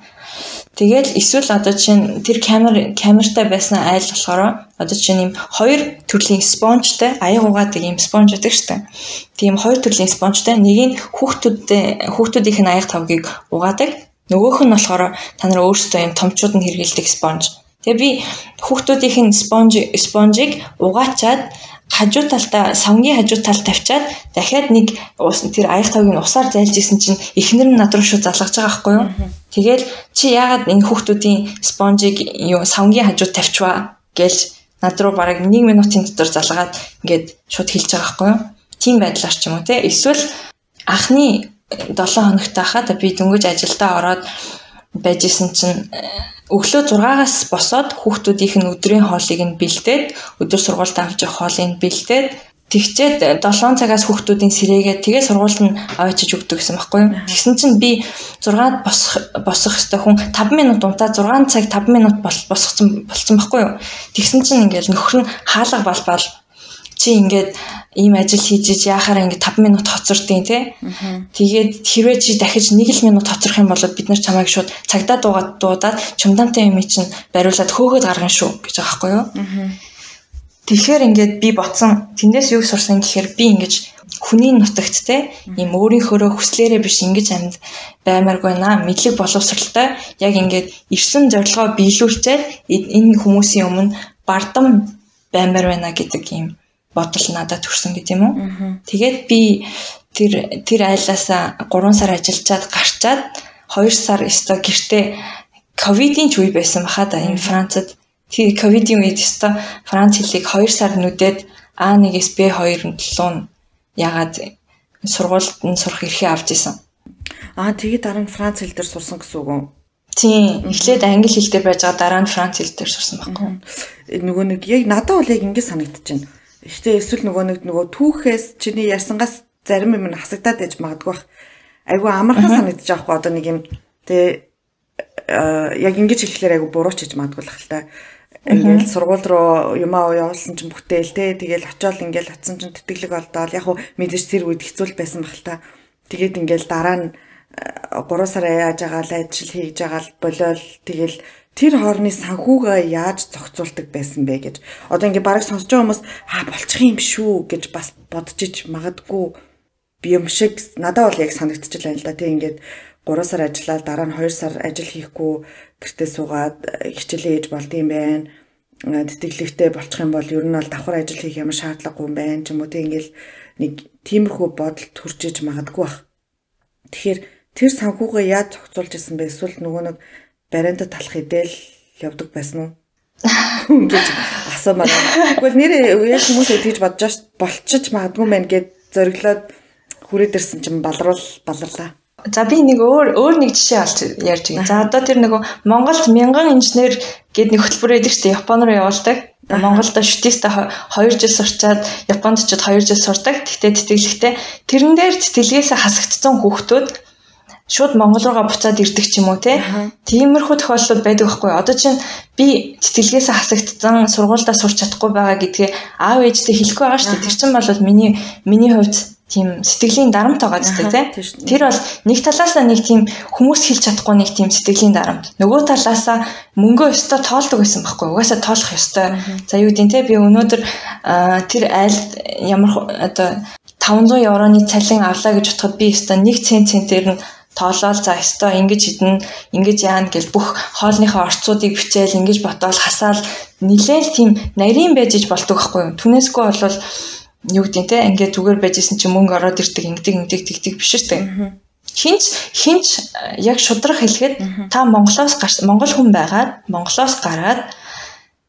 Тэгэл эсвэл одоо чинь тэр камер камертай байсан айл болохоор одоо чинь юм хоёр төрлийн спонжтай аяг угаадаг юм спонж гэдэг штэ. Тийм хоёр төрлийн спонжтай нэг нь хүүхдүүдтэй хүүхдүүдийнх нь аяг тавгийг угаадаг. Нөгөөх нь болохоор та нар өөрсдөө юм томчууд нь хэрэгэлдэг спонж. Тэгээ би хүүхдүүдийнх нь спонж спонжийг угаачаад хажуу талдаа савнгийн хажуу талд тавьчаад дахиад нэг уус тэр аяг тавыг усаар зайлж исэн чинь эхнэр нь над руу шууд залгаж байгаа байхгүй юу. Тэгэл чи яагаад энэ хүүхдүүдийн спонжийг юу савнгийн хажууд тавьчваа гэж над руу бараг 1 минутын дотор залгаад ингээд шууд хэлж байгаа байхгүй юу. Тийм байдлаар ч юм уу те. Эсвэл анхны 7 хоногт хахад би дөнгөж ажилдаа ороод байж исэн чинь Өглөө 6-аас босоод хүүхдүүдийнх нь өдрийн хоолыг нь бэлдээд өдөр сургуульд авч явах хоолыг нь бэлдээд тэгчээд 7 цагаас хүүхдүүдийн сэрээгээ тэгээ сургуульд нь авчиж өгдөг гэсэн байхгүй юу. Тэгсэн чинь би 6-ад босох босох хэвээр хүн 5 минут унтаа 6 цаг 5 минут босгосон болцсон байхгүй юу. Тэгсэн чинь ингээл нөхөр нь хаалга балбал чи ингээд ийм ажил хийж яхаараа ингээд 5 минут хоцордیں۔ тий. Тэгээд хэрвээ чи дахиж 1 л минут хоцрох юм бол бид нар чамайг шууд цагдаа дуугаад дуудаад чумдаантай юм чинь бариулаад хөөхөд гаргана шүү гэж байгаа байхгүй юу? Тэгэхээр ингээд би ботсон. Тэндээс юу сурсан гэхээр би ингэж хүний нутагт те ийм өөрийнхөө хүслээрээ биш ингэж амьд баймааргүй наа мэдлэг боловсралтай. Яг ингээд ирсэн зорилгоо биелүүлчихэд энэ хүмүүсийн өмнө бардам баймаар байна гэдэг ийм бодол надад төрсөн гэдэг юм уу. Тэгээд би тэр тэр айлаасаа 3 сар ажиллаад гарчаад 2 сар өстой гэртээ ковидын ч үе байсан баха да энэ Францад. Тэр ковидын үед өстой Франц хэлийг 2 сар нүдээд А1-ээс B2 руу нь ягаад сургуульд нь сурах эрхээ авч исэн. Аа тэгээд дараа нь Франц хэл дээр сурсан гэсэн үг үү? Тийм. Эхлээд англи хэл дээр байж байгаа дараа нь Франц хэл дээр сурсан байхгүй. Нөгөө нэг яг надад бол яг ингэ санагдаж Гэхдээ эсвэл нөгөө нэг нөгөө түүхээс чиний ярьсангаас зарим юм хасагдаад байж магадгүй бах. Айгу амархан санагдаж байгаа хгүй одоо нэг юм тэ яг ингэж хэлэхээр айгу буруу ч хийж магадгүй л хэл та. Ингээл сургууль руу юмаа явуулсан чинь бүтээл те тэгэл очиод ингээл атсан чинь тэтгэлэг олдоод яг хуу мэдээж тэр үед хэцүү байсан бах та. Тэгээд ингээл дараа нь 3 сар яаж байгаа л ажил хийж байгаа л болол тэгэл тэр хоорны санхүүгээ яаж зохицуулдаг байсан бэ гэж. Одоо ингээ бараг сонсож байгаа хүмүүс аа болчих юм шүү гэж бас бодож иж магадгүй. Би юм шиг надад бол яг санагдчихлаа л да. Тийм ингээд 3 сар ажиллаад дараа нь 2 сар ажил хийхгүй гэртээ суугаад хичээлээ хийж болд юм байна. Тэтгэлэгтэй болчих юм бол ер нь бол давхар ажил хийх ямар шаардлагагүй юм байна ч юм уу. Тийм ингээл нэг тиймэрхүү бодолд хүрч иж магадгүй бах. Тэгэхээр тэр санхүүгээ яаж зохицуулж исэн бэ? Эсвэл нөгөө нэг барианда талах идэл явдаг байсан уу? гэж асуумаар. Тэгвэл нэр яг хүмүүс тэгж бодож болчих магадгүй мэн гэд зориглоод хүрээд ирсэн чинь балруул баларлаа. За би нэг өөр өөр нэг жишээ олж ярьж байгаа. За одоо тэр нөгөө Монголд мянган инженер гээд нэг хөтөлбөр байдаг шүү дээ. Японд руу явуулдаг. Монголд шүтээстэй 2 жил сурчаад Японд ч 2 жил сурдаг. Тэгтээ тэтгэлэгтэй тэрэн дээр тэтгэлгээс хасагдсан хүүхдүүд шууд Монгол руугаа буцаад ирдэг ч юм уу те. Тиймэрхүү тохиолдлууд байдаг байхгүй. Одоо чинь би тэтгэлгээс хасагдсан сургуульдаа сурч чадахгүй байгаа гэдгээ аав ээжтэй хэлэхгүй байгаа шүү дээ. Тэр чинь бол миний миний хувьд тийм сэтгэлийн дарамт байгаа зү тэ. Тэр бол нэг талаасаа нэг тийм хүмүүс хэлж чадахгүй нэг тийм сэтгэлийн дарамт. Нөгөө талаасаа мөнгөө өстө тоолдог байсан байхгүй. Угаасаа тоолох ёстой. За юу гэдэг те би өнөөдөр тэр айл ямар одоо 500 евроны цалин авлаа гэж бодоход би өстө 1 цент центээр нь тоолол за өстой ингэж хідэн ингэж яана гэж бүх хоолныхоо орцуудыг бичээл ингэж ботоол хасаал нилээл тийм нарийн байж иж болдог байхгүй юу. Түнэсгүй болвол юу гэдэг те ингээд зүгээр байжсэн чинь мөнгө ороод ирдэг ингэдэг ингэдэг тэгдэг биш дээ. Хинч хинч яг шудрах хэлэхэд та Монголоос гарч Монгол хүн байгаад Монголоос гараад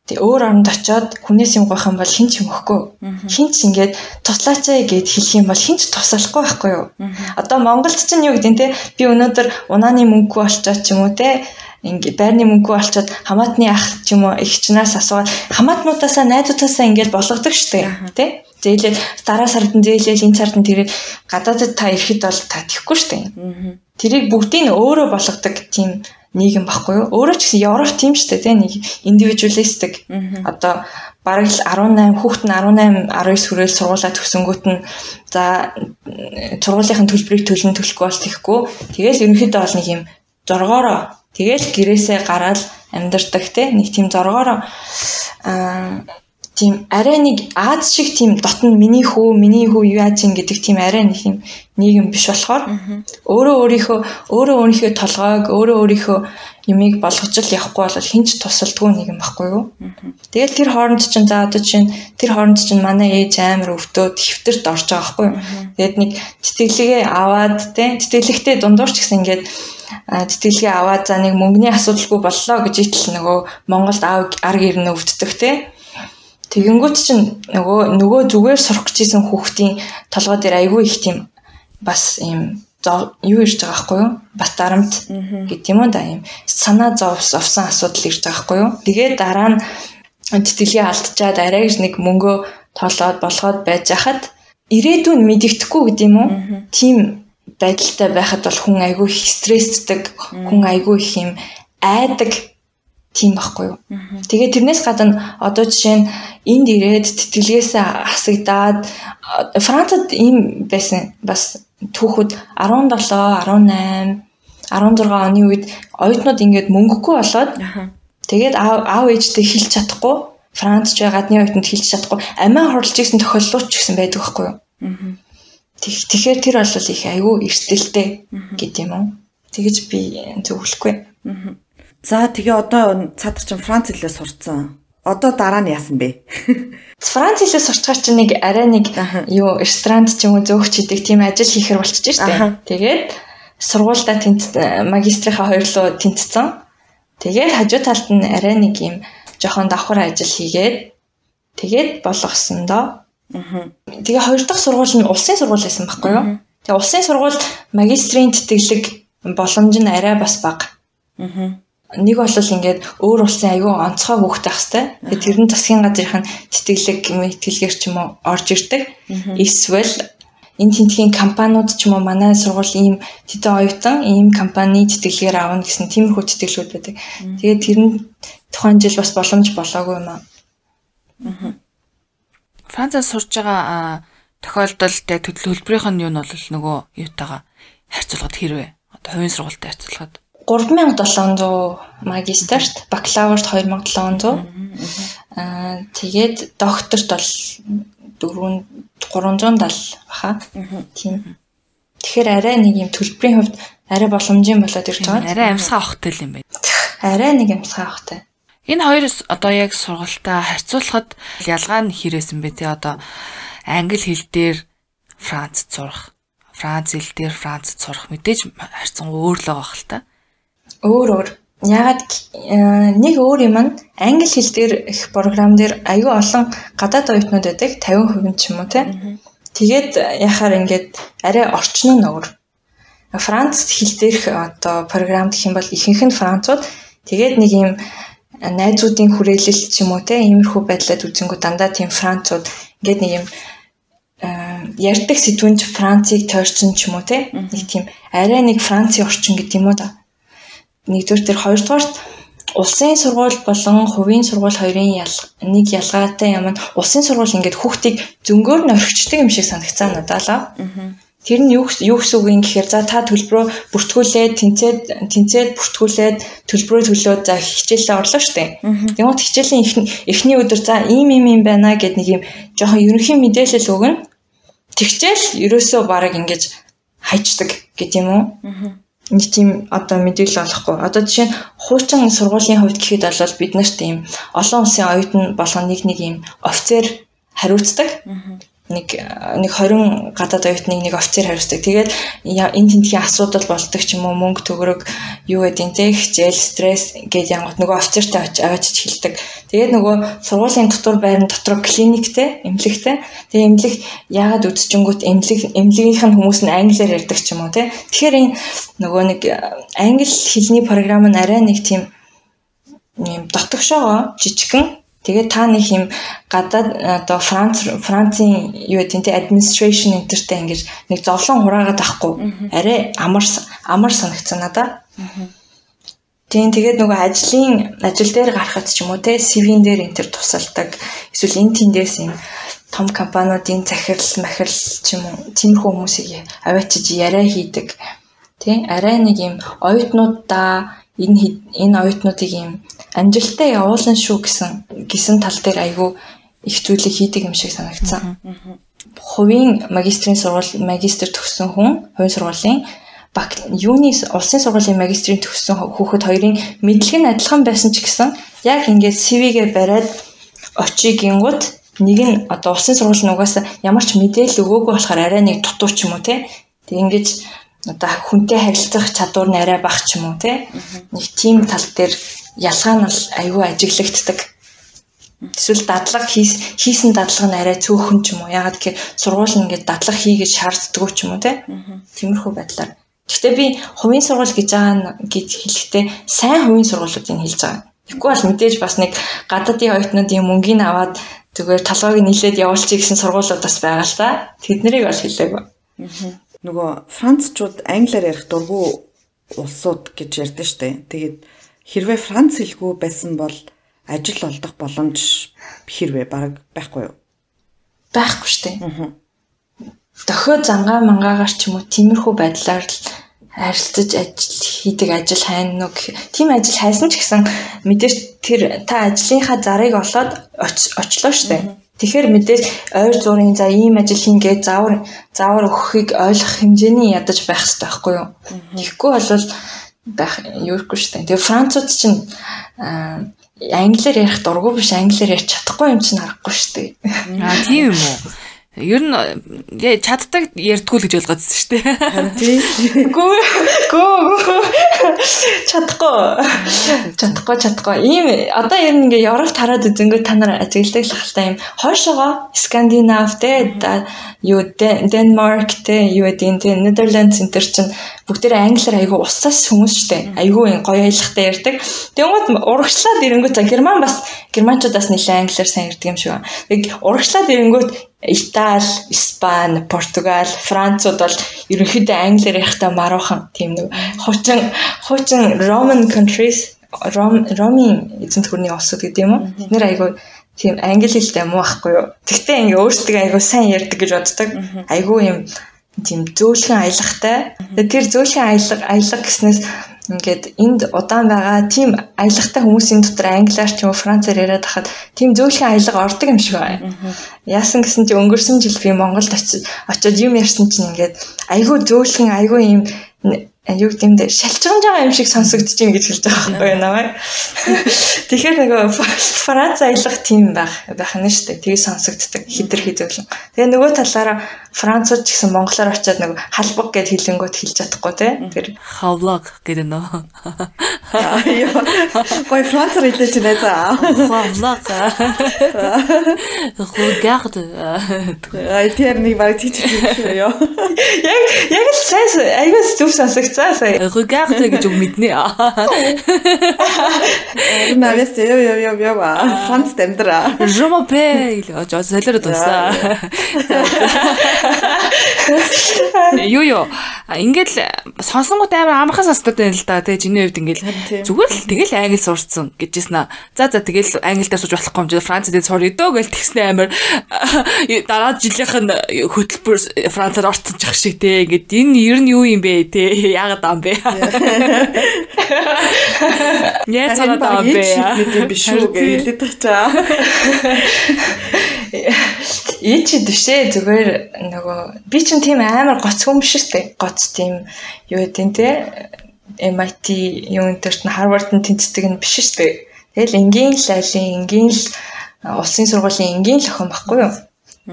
Тэг өөр оронд очиод хүнээс юм гоох юм бол хинч юм өгөхгүй. Хинч ингээд туслаач ээ гэд хэлэх юм бол хинч туслахгүй байхгүй юу? Одоо Монголд ч юу гэдэг нь те би өнөөдөр унааны мөнгөө олчоод ч юм уу те ингээ байрны мөнгөө олцоод хамаатны ах ч юм уу их чинаас асууад хамаатнуудаасаа найзуудаасаа ингээд болгодог штеп тий зээлээ дараа сард нь зээлээл энэ сард нь тэрийг гадаадд та ирэхэд бол та тэхгүй штеп тэрийг бүгдийг өөрөө болгодог тийм нийгэм баггүй юу? Өөрөө ч гэсэн Европ тийм шүү дээ, тийм нэг индивидуалистик. Одоо бараг л 18 хүүхэд нь 18 19 хүрээл сургуулаа төгсөнгүүт нь за сургуулийнхын төлбөрийг төлн төлөхгүй бол тэхгүй. Тэгэл ерөнхийдөө бол нэг юм зоргоороо тэгэл гэрээсээ гараад амьдардаг тийм нэг тийм зоргоороо аа тийм арай нэг Аз шиг тийм дотн миний хүү, миний хүү юу яаж ин гэдэг тийм арай нэг юм нийгэм биш болохоор өөрөө өөрийнхөө өөрөө өөрийнхөө толгойг өөрөө өөрийнхөө юмыг болгож л явахгүй бол хинч тусалдгүй нэг юм баггүй юу. Тэгэл тэр хооронд чинь за одоо чинь тэр хооронд чинь манай ээж амар өвдөөд хэвтэрт орж байгаа байхгүй юу. Тэгэд нэг тэтгэлгээ аваад те тэтгэлэгтэй дундуур ч гэсэн ингээд тэтгэлгээ аваад за нэг мөнгөний асуудалгүй боллоо гэж итэл нөгөө Монголд аав арг ирнэ өвддөг те Тэгэнгүүт чинь нөгөө нөгөө зүгээр сурах гэжсэн хүүхдийн толгой дээр айгүй их тийм бас ийм юу ирж байгаа байхгүй юу? Бас дарамт гэдэг юм да ийм санаа зовс овсон асуудал ирж байгаа байхгүй юу? Тэгээд дараа нь тэтгэлгээ алдчихад арайж нэг мөнгөө тоолоод болгоод байж хахад ирээдүйн мэдэгдэхгүй гэдэг юм уу? Тийм байдалтай байхад бол хүн айгүй их стресстэй хүн айгүй их юм айдаг тийм байхгүй юу. Тэгээ тэрнээс гадна одоо жишээ нь энд ирээд тэтгэлгээс хасагдаад Францад ийм байсан бас түүхүүд 17, 18, 16 оны үед оюутнууд ингээд мөнгөгүй болоод тэгээд аав ээжтэй хэлж чадахгүй Францч гадны оюутанд хэлж чадахгүй амиа хорлж ирсэн тохиолдлууд ч гэсэн байдаг байхгүй юу. Тэгэхээр тэр бол их айгүй эрсдэлтэй гэдэг юм уу. Тэгэж би зөвлөхгүй. За тэгээ одоо цадар чин Франц хэлээ сурцсан. Одоо дараа нь яасан бэ? Франц хэлээ сурчгаар чи нэг арай нэг юу ресторанд ч юм уу зөөгч идэг тийм ажил хийхэр болчихж штэ. Тэгээд сургуультай тэнц магистрийнхаа хоёрлоо тэнцсэн. Тэгээд хажуу талд нь арай нэг юм жохон давхар ажил хийгээд тэгээд болгосон доо. Тэгээ хоёр дахь сургууль нь улсын сургууль байсан байхгүй юу? Тэгээ улсын сургууль магистрийн тэтгэлэг боломж нь арай бас бага. Аа нэг бол ингээд өөр улсын аюу онцгой ах хэвээр. Тэгээд тэр нь засгийн газрын тэтгэлэг мэтгэлгээр ч юм уу орж ирдэг. Эсвэл энэ тентгийн компаниуд ч юм уу манай сургуулийн ийм тэдэн оюутан ийм компани тэтгэлгээр авна гэсэн тиймэрхүү тэтгэлгүүд байдаг. Тэгээд тэр нь тухайн жил бас боломж болоогүй юм аа. Францад сурж байгаа тохиолдолд яг төлөвлөрийнх нь юу нь бол нөгөө юутайгаа харьцуулахад хэрвээ одоо хувийн сургуультай харьцуулахад 3700 магистрт, бакалаврт 2700. Аа тэгээд докторт бол 4 370 баха. Тийм. Тэгэхээр арай нэг юм төлбөрийн хувьд арай боломжийн болоод ирж байгаа. Арай амьсгаа авахтай юм байна. Арай нэг амьсгаа авахтай. Энэ хоёр одоо яг сургалтаа харьцуулахад ялгаа нь хэрээсэн бэ те одоо англи хэл дээр Францд сурах, Франц хэл дээр Францд сурах мэдээж харьцан өөр л байгаа хэл та. Өөр өөр. Ягаад э, нэг өөр юм нь англи хэл дээр их програм дээр аюу олон гадаад оюутнууд байдаг 50% ч юм уу тий. Тэгээд яхаар ингээд арай орчин нь өөр. Францд хэл дээрх одоо програм гэх юм бол ихэнх нь францууд тэгээд нэг юм найзуудын хүрээлэл ч юм уу те иймэрхүү байдлаад үзэнгүү дандаа тийм францууд ингээд нэг юм ярьдаг сэдвүнч Францыг тойрсон ч юм уу те нэг тийм арай нэг Францын орчин гэдэг юм уу да. Нэгдүгээр тэр хоёрдугаарт улсын сургууль болон хувийн сургууль хоёрын нэг ялгаатай юм нь улсын сургууль ингээд хүүхдийг зөнгөөр нь орхичдаг юм шиг санагцсан надад л. Тэр нь юу юу гэсэн үг юм гэхээр за та төлбөрөө бүртгүүлээд тэнцээд тэнцээд бүртгүүлээд төлбөрөө төлөөд за хичээлээ орлоо штэ. Тэгмээд хичээлийн эхний өдөр за ийм ийм юм байна гэд нэг юм жоохон ерөнхий мэдээлэл өгнө. Тэгчээл ерөөсөө бараг ингэж хайчдаг гэдэг юм уу? Нэг тийм одоо мэдээлэл олохгүй. Одоо жишээ нь хуучин сургуулийн хувьд гэхэд бол бид нарт ийм олон улсын оюутан болгон нэг нэг ийм офицер хариуцдаг нэг нэг 20 гадаад оюутныг нэг офицер хариуцдаг. Тэгээд энэ тентхийн асуудал болдог ч юм уу мөнгө төгрөг юу гэдэг те хичээл стресс гэж янгот нөгөө офицертай аваачиж хэлдэг. Тэгээд нөгөө сургуулийн дотор байрны дотор клиниктэй эмнэлэгтэй. Тэгээд эмнэлэг яагаад үдчингүүт эмнэлэг эмнэлгийнх нь хүмүүс нь англиар ярьдаг ч юм уу те. Тэгэхээр энэ нөгөө нэг англи хэлний програм нь арай нэг тийм юм дотгошоо жижигхэн Тэгээд та нэг юм гадаад одоо Франц Францын юу гэдэг нь administration энтертэй ингэж нэг зовлон хураагаад ахгүй арай амар амар санагцсан надаа. Тийм тэгээд нөгөө ажлын ажил дээр гарахад ч юм уу те CV-н дээр энэ төр тусалдаг эсвэл энэ тэндээс юм том компаниудын захирал махирал ч юм уу тиймэрхүү хүмүүсийг аваачиж яриа хийдэг. Тийм арай нэг юм оюутнуудаа энэ энэ оюутнуудыг ийм амжилттай явуулна шүү гэсэн гисэн тал дээр айгүй их зүйлийг хийдэг юм шиг санагдсан. Хувийн магистрийн сургууль магистр төгссөн хүн хувийн сургуулийн юуны улсын сургуулийн магистрийн төгссөн хүүхэд хоёрын мэдлэг нь адилхан байсан ч гэсэн яг ингээд CV-гээ бариад очигингууд нэг нь одоо улсын сургуулийн угаасаа ямар ч мэдээлэл өгөөгүй болохоор арай нэг дутуу ч юм уу те. Тэг ингэж одоо хүнтэй харилцах чадвар нь арай бага ч юм уу те нэг тийм тал дээр ялгаа нь бол айгүй ажиглагддаг. Эсвэл дадлага хийс хийсэн дадлага нь арай цөөхөн ч юм уу? Ягаад гэхээр сургууль нь ингээд дадлага хийгээд шаарддаг ч юм уу те тиймэрхүү байдлаар. Гэхдээ би хувийн сургууль гэж байгаа гэж хэлэхдээ сайн хувийн сургуулиудыг хэлж байгаа. Тэгэхгүй бол мэдээж бас нэг гадаадын оюутнуудын мөнгөний аваад зүгээр толгойг нийлээд явуулчих гэсэн сургуулиуд бас байгаа л та. Тэднийг бол хэлээгүй. Аа нөгөө францчууд англиар ярих дургүй улсууд гэж ярьдэн штэ. Тэгээд хэрвээ франц хэлгүй байсан бол ажил олдох боломж хэрвээ баг байхгүй юу? Байхгүй штэ. Аа. Дохио зангаа мангаагаар ч юм уу тиймэрхүү байдлаар л харилцаж ажил хийдэг ажил хайна гэх. Тийм ажил хайсан ч гэсэн мэдээж тэр та ажлынхаа зарыг олоод очлоо штэ. Тэгэхээр мэдээж ойр зуурын за ийм ажил хийнгээ заавар заавар өгөхийг ойлгох хэмжээний ядаж байх хэрэгтэй байхгүй юу. Тэгэхгүй бол байх юухгүй шүү дээ. Тэгээ францууд чинь англиар ярих дурггүй биш англиар ярьж чадахгүй юм чинь харахгүй шүү дээ. Аа тийм юм уу? Ер нь чаддаг ярьдгүй л гэж ойлгоодсэн шүү дээ. Тийм. Гүү гүү чадахгүй. Чадахгүй чадахгүй. Ийм одоо ер нь ингээ Европ тараад үзэнгөө та нар ажигладаг л хальтаа юм. Хойшоогоо Скандинав те юу Денмарк те юу гэдэг те Нидерланд центр чинь бүгдээрээ англиар айгүй усаас хүмүүс штэ. Айгүй гоё аялахтай ярьдаг. Тэгмээд урагшлаад ирэнгүүт за герман бас германчуудаас нэлээд англиар сайн ярьдаг юм шиг. Тэг урагшлаад ирэнгүүт Итали, Испани, Португал, Францууд бол ерөнхийдөө англиар ярихтаа маруухан тийм нэг хуучин хуучин Roman countries Ромын эзэнт гүрний улсууд гэдэг юм уу? Нэр айгүй тийм англи хэлтэй муу байхгүй юу? Тэгтээ ингээ өөрсдөө айгүй сайн ярьдаг гэж боддог. Айгүй юм тийм зөөлхөн аялагтай. Тэр зөөлхөн аялга аялга гэснээс ингээд энд удаан байгаа тийм аялагтай хүмүүсийн дотор англиар ч юм уу францаар яриад хахад тийм зөөлхөн аялга ордог юм шиг байна. Яасан гэсэн чи өнгөрсөн жил би Монголд очиод юм ярьсан чинь ингээд айгүй зөөлхөн айгүй юм юу гэдэм дэ шалчгамж байгаа юм шиг сонсогдож байна гэж хэлж байгаа байхгүй юу намайг. Тэгэхээр нөгөө Франц аялах тийм байх байх нь шүү дээ. Тэгээ сонсогддог хитэр хизүүлэн. Тэгээ нөгөө талаараа Францууд ч гэсэн монголоор очиод нөгөө халбаг гэд хэлэнгүүт хэлж чадахгүй те. Тэр хавлаг гэдэг нөө. Гой Францаар хэлж байна за. Хавлага. Regarde. Ай тэр нэг баг тийч ёо. *laughs* Яг яг л сайн айгуу зүв сонсогцаа сая. Regarde гэж үг мэднэ. Навэс ёо ёо ёо ёо Франц дэмдраа. Je m'appelle. Жоо солиород унсаа. Юу юу. Ингээл сонсонгууд амар амархан сонсдог байна л да. Тэгээ чиний хувьд ингээл зүгээр л тэгэл англи сурцсан гэжсэн аа. За за тэгэл англи дээр сууж болохгүй юм чи Франц дээр суръя дөө гэл тэгснэ амар дараа жилийнх нь хөтөлбөр Францаар орцсон ч ах шиг те. Ингээд энэ ер нь юу юм бэ те. Яагаад ам бэ? Яа цараад ам бэ? Нэг юм биш үү хэлээд тачаа. Ий чи дэвшээ зүгээр нөгөө би ч тийм амар гоцгүй юм шиг штэ. Гоц тийм юу гэдэг те MIT юу энтерт нь Harvard нь тэнцдэг нь биш штэ. Тэгэл энгийн л айлын энгийн л улсын сургуулийн энгийн л охин баггүй юу.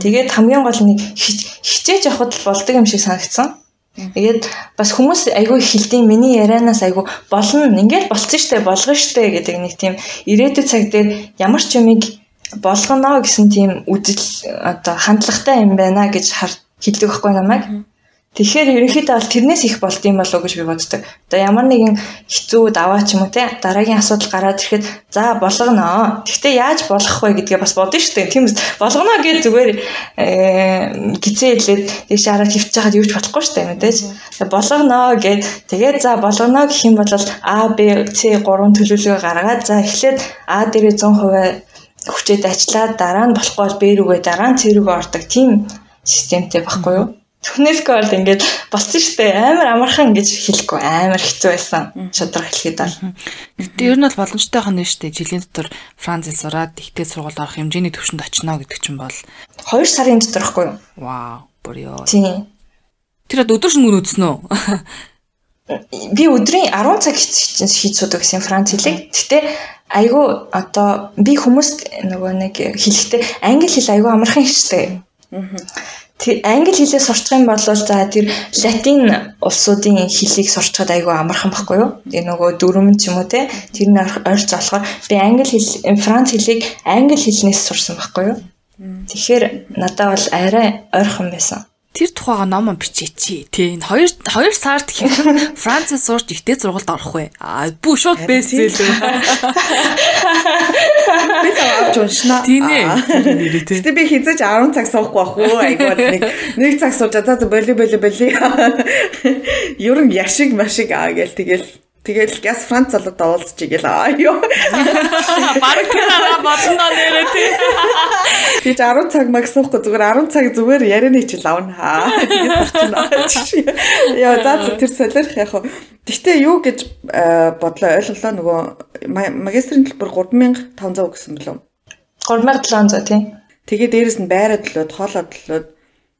Тэгээд хамгийн гол нэг хичээж явахд л болдог юм шиг санагдсан. Тэгээд бас хүмүүс айгүй хилдэм миний ярианаас айгүй болно ингээл болцсон штэ болгоно штэ гэдэг нэг тийм ирээдүйд цаг дээр ямар ч юмыг болгоно гэсэн тийм үдэл одоо хандлагатай юм байна гэж хэлдэг байхгүй намайг. Тэгэхээр ерөнхийдөө бол тэрнээс их болд юм болов уу гэж би боддог. Одоо ямар нэгэн хэцүү даваа ч юм уу те дараагийн асуудал гараад ирэхэд за болгоно. Гэхдээ яаж болгох вэ гэдгээ бас бодно шүү дээ. Тийм болгоно гэж зүгээр гизээ хэлээд тийш хараад хөвчих хаад юу ч болохгүй шүү дээ мэдээж. Болгоно гэд тэгээд за болгоно гэх юм бол А Б С 3 төлөвлөгөө гаргаад за эхлээд А дээрээ 100% хүчээд ажиллаад дараа нь болохгүй бол Б рүүгээ дараа нь С рүүгээ ордог тийм системтэй байхгүй юу? Бол ингээд болцсон штэ амар амархан гэж хэлэхгүй амар хэцүү байсан. Шудраг хэлэхэд бол. Гэтэ ер нь бол боломжтой хань штэ жилийн дотор Франц хэл сураад ихтэй сургууль орох хэмжээний төвшөнд очино гэдэг чинь бол 2 сарын дотор ихгүй юу? Вау, бүр ёо. Тийм. Тэр өдөр шөнөгүй үзсэн үү? Би өдрийн 10 цаг хийж судаг гэсэн Франц хэлийг. Гэтэ айгүй одоо би хүмүүст нөгөө нэг хэлэхдээ англи хэл айгүй амархан штэ. Аа тэр англи хэлээ сурчих юм бол за тэр латин улсуудын хэлийг сурчхад айгүй амархан байхгүй юу? Тэр нөгөө дөрөм ч юм уу те тэр нь ойрч болохоор би англи хэл франц хэлийг англи хэлнээс сурсан байхгүй юу? Тэгэхээр надад бол арай ойрхон байсан тэр тухайга ном бичээч тий. Энэ 2 2 сард хэрхэн *laughs* Францад сурч ихтэй сургуульд орох вэ? Аа бүү шууд бэстсэл. *laughs* Би авч уншна. Тийм ээ. Гэтэ би хизэж 10 цаг суухгүй бах уу? Айгуу нэг нэг цаг сууж за за боли боли боли. *laughs* Ер нь яшиг машиг аа гээл тэгэл Тэгэл газ Франц залуудаа уулзч игээл аа ёо. Бараг тэраараа болно нэрээ тий. Тэгж 10 цаг магсахгүй зүгээр 10 цаг зүгээр ярианы хичээл авна хаа. Яа за тэр солиорох яг. Гэхдээ юу гэж э, бодлоо ойлголоо нөгөө магистрийн төлбөр 3500 гэсэн бэлээ. 3700 тий. Тэгээ дээрэс нь байраа төлөөд хоолоо төлөөд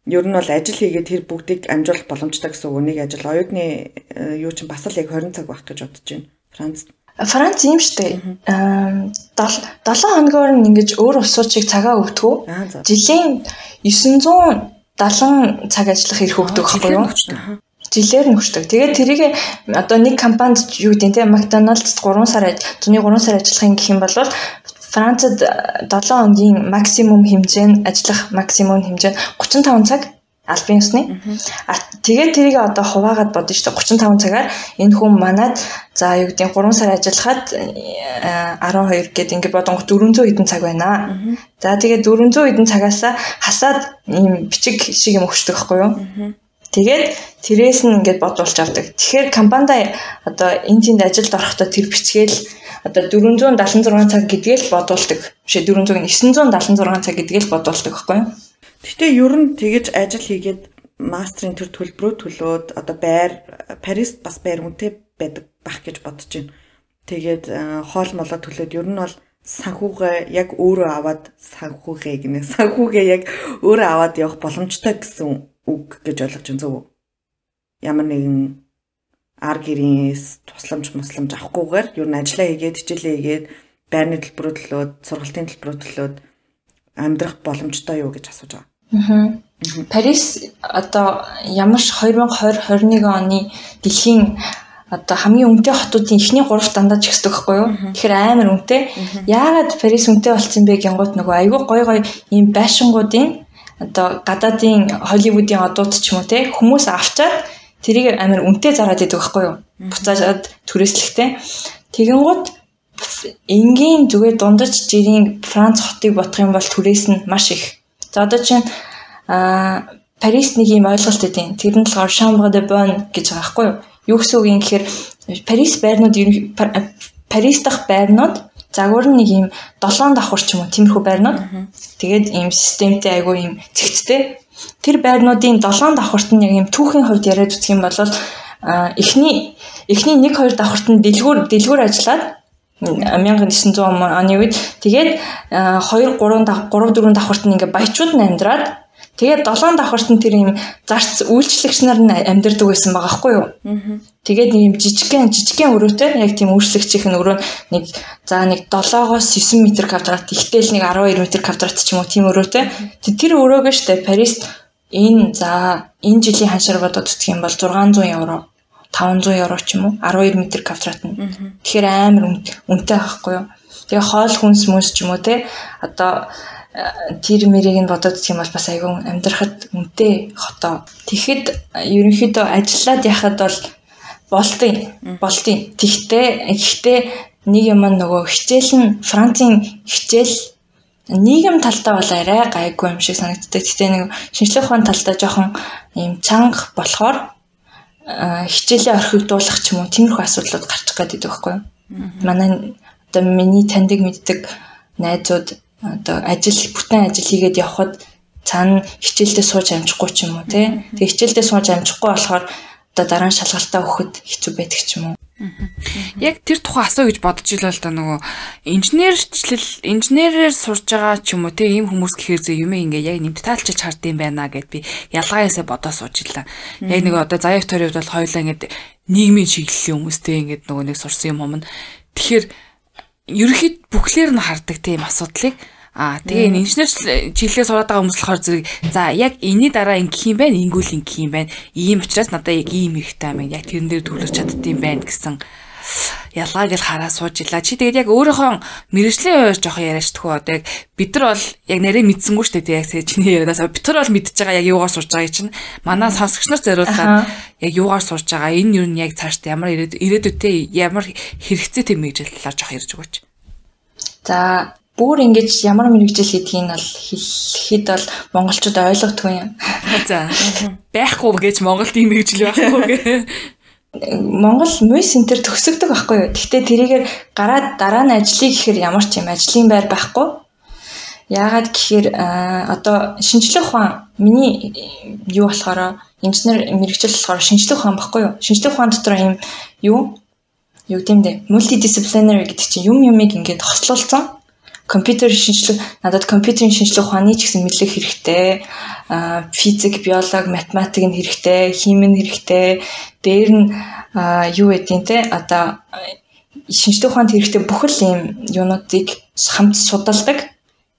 ер нь бол ажил хийгээд тэр бүгдийг амжуулах боломжтой гэсэн үг. Нэг ажил оюутны э, юу чинь бас л яг 20 цаг байх гэж бодож байна. Францд. Франц юм штэ. Аа 7 хоногоор нь ингэж өөр улсуудыг цагаа өгдөг. Жилийн 970 цаг ажиллах эрх өгдөг байхгүй юу? жилээр нөхчдөг. Тэгээд тэрийг одоо нэг компанид юу гэдэг нь те McDonald's 3 сар зуны 3 сар ажиллахын гэх юм бол Францад 7 хоногийн максимум хэмжээ нь ажиллах максимум хэмжээ нь 35 цаг албан ёсны. А тэгээд тэрийг одоо хуваагаад бодно шүү дээ 35 цагаар энэ хүн манад за юу гэдэг 3 сар ажиллахад 12 гэдэг ингээд бодон 400 хэдэн цаг байна. За тэгээд 400 хэдэн цагаасаа хасаад ийм бичиг шиг юм өгчдөг байхгүй юу? Тэгээд тэрээс нь ингээд бодуулж авдаг. Тэгэхээр компанид одоо энэ тэнд ажилд орохдоо тэр бичгээл одоо 476 цаг гэдгээл бодуулдаг. Бишээ 400 976 цаг гэдгээл бодуулдаг байхгүй юу? Гэтэ ер нь тэгэж ажил хийгээд мастрын төр төлбөрөө төлөөд одоо байр Парист бас байр үнэтэй байдаг бах гэж бодож байна. Тэгээд хоол молоо төлөөд ер нь бол санхүүгээ яг өөрөө аваад санхүүгээ гинэ. Санхүүгээ яг өөрөө аваад явах боломжтой гэсэн үг гэж ойлгож байна зөв үү? Ямар нэгэн ар гэрээс тусламж мусламж авахгүйгээр ер нь ажиллаа хийгээд хичээлээ хийгээд байрны төлбөрөө төлөөд сургалтын төлбөрөө төлөөд амьдрах боломжтой юу гэж асууж байгаа. Аа. Парис одоо ямарч 2020 21 оны дэлхийн одоо хамгийн үнэтэй хотуудын эхний 3 дандаа ч ихсдэг байхгүй юу. Тэгэхээр амар үнэтэй. Яагаад Парис үнэтэй болсон бэ гингууд нөгөө айгүй гой гой ийм байшингуудын одоо гадаадын Холливуудын одууд ч юм уу те хүмүүс авчаад тэрийг амар үнэтэй зараад идэг байхгүй юу. Буцаажаад түрээслэхтэй. Тэгэнгუთ энгийн зүгээр дундаж жирийн Франц хотыг бодох юм бол түрээс нь маш их. За одоо чинь а Парис нэг юм ойлголт өгдیں۔ Тэр нь болохоор chambre de bonne гэж байгаа байхгүй юу? Юу гэсэн үг юм гэхээр Парис байрнууд Парис дахь байрнууд загвар нь нэг юм 7 давхар ч юм уу тиймэрхүү байрнууд. Тэгээд ийм системтэй айгүй ийм цэгцтэй. Тэр байрнуудын 7 давхарт нь яг ийм түүхийн хувьд яриад үзэх юм бол эхний эхний 1 2 давхарт нь дэлгүүр дэлгүүр ажиллаад 1900 оны үед тэгээд 2 3 3 4 давхарт нь ингээ баячууд нь амьдраад Тэгээд долоон давхарт нь тэр юм зарц үйлчлэгч нар нь амьдэрдэг байсан байгаа хгүй юу. Тэгээд нэг юм жижигхэн жижигхэн өрөөтэй яг тийм үйлчлэгчийн өрөө нэг за нэг 7-оос 9 м квадрат ихтэл нэг 12 м квадрат ч юм уу тийм өрөөтэй. Тэр өрөөгөө штэ Парист энэ за энэ жилийн ханшаар бодоод үзэх юм бол 600 евро 500 евро ч юм уу 12 м квадрат нь. Тэгэхээр амар үнэтэй байхгүй юу. Тэгээ хоол хүнс мүнс ч юм уу те одоо тэр мэрийг нь бодоод үзэх юм бол бас айгүй амьдрахад үнэтэй хотоо. Тэгэхэд ерөнхийдөө ажиллаад яхад бол болтын болтын. Тэгтээ ихтэй нэг юм нөгөө хичээл нь Францын хичээл нийгэм талдаа бол арай гайгүй юм шиг санагддаг. Гэтэ нэг шинжлэх ухааны талдаа жоохон юм чанга болохоор хичээлээ орхигдуулах ч юм уу тиймэрхүү асуудлууд гарч гадаг байхгүй юу. Манай одоо миний таньдаг мэддэг найзууд одоо ажил бүтэн ажил хийгээд явхад цаана хичээлдээ сууж амжихгүй ч юм уу тий. Тэгээ хичээлдээ сууж амжихгүй болохоор одоо дараа нь шалгалтаа өгөхөд хэцүү байдаг ч юм уу. Яг тэр тухайн асуу гэж бодож илаа л да нөгөө инженерчлэл инженерээр сурж байгаа ч юм уу те ийм хүмүүс гэхээр зөө юм ингээ яг нэмт таалчиж хардсан байна гэд би ялгааяасаа бодоо сууж илаа. Яг нэг одоо заяа вторийн хувьд бол хоёулаа ингээ нийгмийн чиглэлийн хүмүүстэй ингээ нөгөө нэг сурсан юм юм. Тэгэхээр ерөөхдөө бүхлээр нь хардаг тийм асуудлыг Аа тэгээ инженер чиглэлээ сураад байгаа хүмүүс болохоор зэрэг за яг энэний дараа ингэх юм байна, ингүүл ингэх юм байна. Ийм учраас надад яг ийм хэрэгтэй юм. Яг тэрэн дээр төлөж чаддсан байна гэсэн ялгааг л хараа сууж ила. Чи тэгээд яг өөрийнхөө мэрэгжлийн хувьд жоох яриач тхүү одоо яг бид нар бол яг нарийн мэдсэнгүү шүү дээ яг чиний ярианаас бид нар бол мэдчихэж байгаа яг юугаар сурж байгааг чинь манай сонсогч нар зориулаад яг юугаар сурж байгаа энэ юу нь яг цаашд ямар ирээдүйтэй ямар хэрэгцээтэй мэрэгжил талаар жоох ярьж өгөөч. За бүр ингэж ямар мэрэгжил хийдгийг нь бол хэлэхэд бол монголчууд ойлгохгүй юм. За байхгүй гэж Монголд ийм мэрэгжил байхгүй гэ. Монгол мөй центр төгсөгдөг байхгүй юу. Гэхдээ тэрийгээр гараад дараа нь ажлыг гэхээр ямар ч юм ажлын байр байхгүй. Яагаад гэхээр одоо шинжлэх ухаан миний юу болохоор инженер мэрэгжил болохоор шинжлэх ухаан баггүй юу? Шинжлэх ухаан дотор юм юу? Юу гэмдэ? Multidisciplinary гэдэг чинь юм юмыг ингээд хослуулсан компьютер шинжлэх надад компьютерийн шинжлэх ухааны ч гэсэн мэдлэг хэрэгтэй. Физик, биологи, математик нь хэрэгтэй, хими нь хэрэгтэй. Дээр нь юу гэдгийг те одоо шинжлэх ухаанд хэрэгтэй бүхэл ийм юунуудыг хамт судалдаг.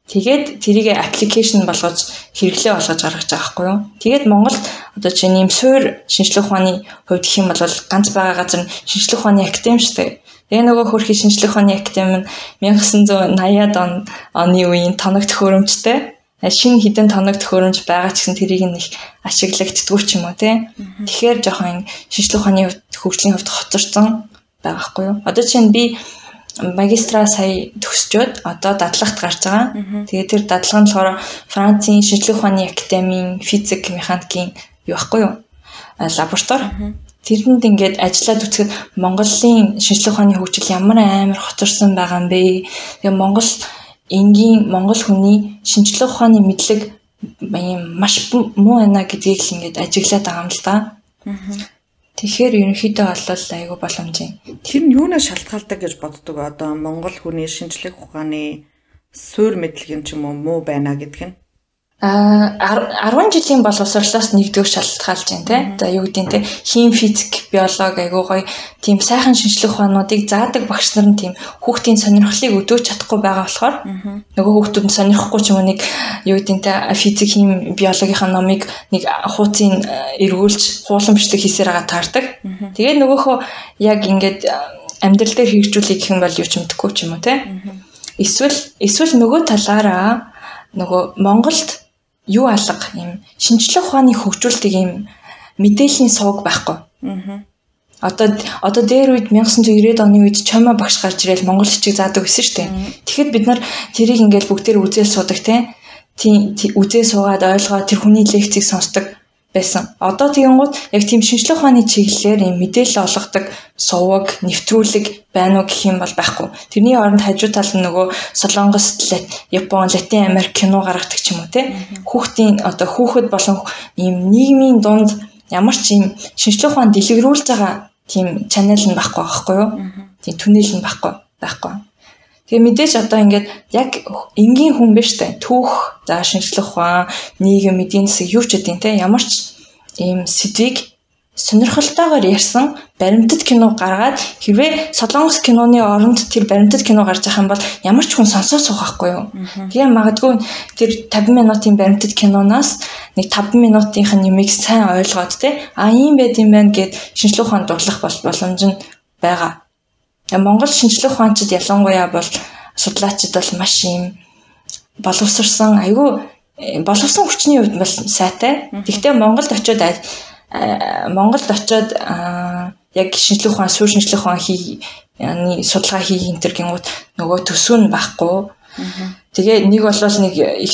Тэгээд тэрийг аппликейшн болгож хэрэглээ болгож гаргаж байгаа байхгүй юу. Тэгээд Монголд одоо чинь ийм суур шинжлэх ухааны хувьд гэх юм бол ганц байгаа газар нь шинжлэх ухааны академи шүү дээ. Тэгээ нөгөө хөрхи шинжлэх ухааны академи нь 1980-ад он оны үеийн тоног төхөөрөмжтэй шинэ хідэн тоног төхөөрөмж байгаа ч гэсэн тэрийг нэг ашиглагддггүй ч юм уу тий. Тэгэхээр жоохон шинжлэх ухааны хөгжлийн хувьд хоцорсон байгаа хгүй юу. Одоо чинь би магистра сая төгсчөөд одоо дадлагт гарч байгаа. Тэгээд тэр дадлага нь болохоор Францын шинжлэх ухааны академийн физик механикийн юу байхгүй юу? лаборатори. Тэрэнд ингээд ажиллаад үцхэд Монголын шинжлэх ухааны хөгжил ямар амар хоцорсон байгаа юм бэ? Тэгээ Монгол энгийн Монгол хүний шинжлэх ухааны мэдлэг юм маш муу байна гэдгийг л ингээд ажиглаад байгаа юм л да. Тэгэхээр ерөнхийдөө бол айгүй боломжийн. Тэр нь юунаас шалтгаалдаг гэж боддог одоо Монгол хүний шинжлэх ухааны суур мэдлэг юм ч юм уу муу байна гэдг нь. А 10 жилийн боловсролоос нэгдүгээр шалтгаалж байна те. За юу гэдэг нь те хим физик, биологи айгуу гоё тийм сайхан шинжлэх ухаануудыг заадаг багш нар нь тийм хүүхдийн сонирхлыг өдөөж чадахгүй байгаа болохоор нөгөө хүүхдүүд нь сонирхгүй ч юм уу нэг юу гэдэг нь те физик, хим, биологийн номыг нэг хууцын эргүүлж хууламжлаг хийсээр байгаа таардаг. Тэгээд нөгөөхөө яг ингээд амьдрал дээр хэрэгжүүлэх гэх юм бол юу ч мэдэхгүй ч юм уу те. Эсвэл эсвэл нөгөө талаараа нөгөө Монголд юу алга юм шинжлэх ухааны хөгжүүлэлтийг юм мэдээллийн сувг байхгүй. Аа. Одоо одоо дээр үед 1990-ад оны үед чома багш гарч ирэл монгол хичээг заадаг байсан шүү дээ. Тэгэхэд бид нар тэрийг ингээл бүгдээр үзэл суудаг тийм үзээ суугаад ойлгоо тэр хүний лекцийг сонсдог байсан. Одоо тэгэнгუთ яг тийм шинжлэх ухааны чиглэлээр юм мэдээлэл олгодог суваг, нэвтрүүлэг байна уу гэх юм бол байхгүй. Тэрний оронд хажуу тал нь нөгөө Солонгос, Япон, Латин Америк кино гаргадаг ч юм уу те. Хүүхдийн одоо хүүхэд болон ийм нийгмийн дунд ямар ч юм шинжлэх ухаан дэлгэрүүлж байгаа тийм чанал нь байхгүй байхгүй юу? Тийм түнэл нь байхгүй байхгүй. Тэгээ мэдээж одоо ингээд яг энгийн хүн биш үү? Түүх, за шинжлэх ухаан, нийгэм, эдийн засаг юу ч гэдэм те ямар ч ийм сэдвийг сонирхолтойгоор ярьсан баримтат кино гаргаад хэрвээ солонгос киноны оронд тэр баримтат кино гарч байгаа юм бол ямар ч хүн сонсоо суухахгүй юу. Тэгээ магадгүй тэр 50 минутын баримтат киноноос нэг 5 минутынх нь юмыг сайн ойлгоод те а ийм байд юм байна гэд шинжлэх ухаанд дурлах боломж нь байгаа. Монгол шинжлэх ухаанчид ялангуяа бол судлаачид бол маш юм боловсрсан айгүй э, боловсон хүчний хувьд бол сайтай. Гэхдээ Монголд очиод Монголд очиод яг шинжлэх ухаан, суурь шинжлэх ухаан хий судалгаа хийх энэ төр гингууд нөгөө төсөв нь байхгүй. Тэгээ нэг болол нэг их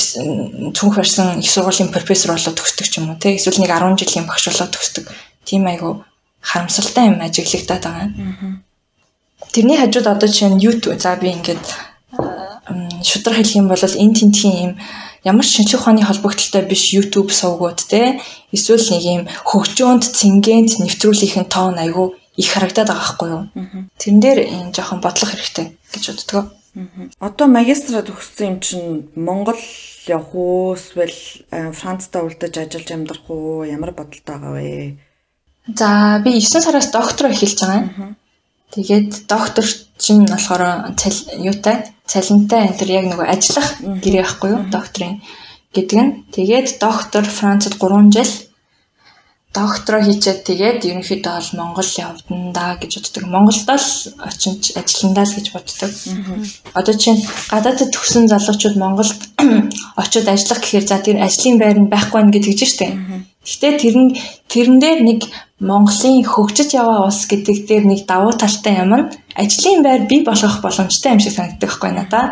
цүнх барьсан их сургуулийн профессор болоод төгсдөг ч юм уу те эсвэл нэг 10 жилийн багш болоод төгсдөг. Тийм айгу харамсалтай юм ажиглагдаад байгаа юм. Тэрний хажууд одоо чинь YouTube за би ингээд шудраг хэлэх юм бол энэ тентхийн юм ямар шинжлэх ухааны холбогдлолтой биш YouTube сувгууд те эсвэл нэг юм хөгжөөнд цэнгэнт нэвтрүүлэхийн тоон айгүй их харагдаад байгаа байхгүй юу. Тэрэн дээр энэ жоохон бодлого хэрэгтэй гэж боддог. Одоо магистраа төгссөн юм чинь Монгол явах уу эсвэл Францад урдаж ажиллаж амьдрах уу ямар бодолтой байгаа вэ? За би 9 сараас доктор эхэлж байгаа. Тэгээд доктор чинь болохоор юутай? Цалинтай энэ төр яг нөгөө ажиллах гэрээ байхгүй юу? Докторийн гэдэг нь. Тэгээд доктор Францад 3 жил доктороо хийчихэд тэгээд ерөнхийдөө бол Монгол явдана да гэж боддог. Монголд л очиж ажилландаа л гэж боддог. Одоо чинь гадаадд төгсөн залуучууд Монголд *clears throat* очиод ажиллах гэхээр за тэр ажлын байр нь байхгүй нэ гэж тэгж штэ. Гэхдээ тэр нь тэрэн дээр нэг Монголын хөгжиж яваа улс гэдэг дээр нэг давуу талтай юм нь ажлын байр бий болгох боломжтой юм шиг санагддаг байхгүй надаа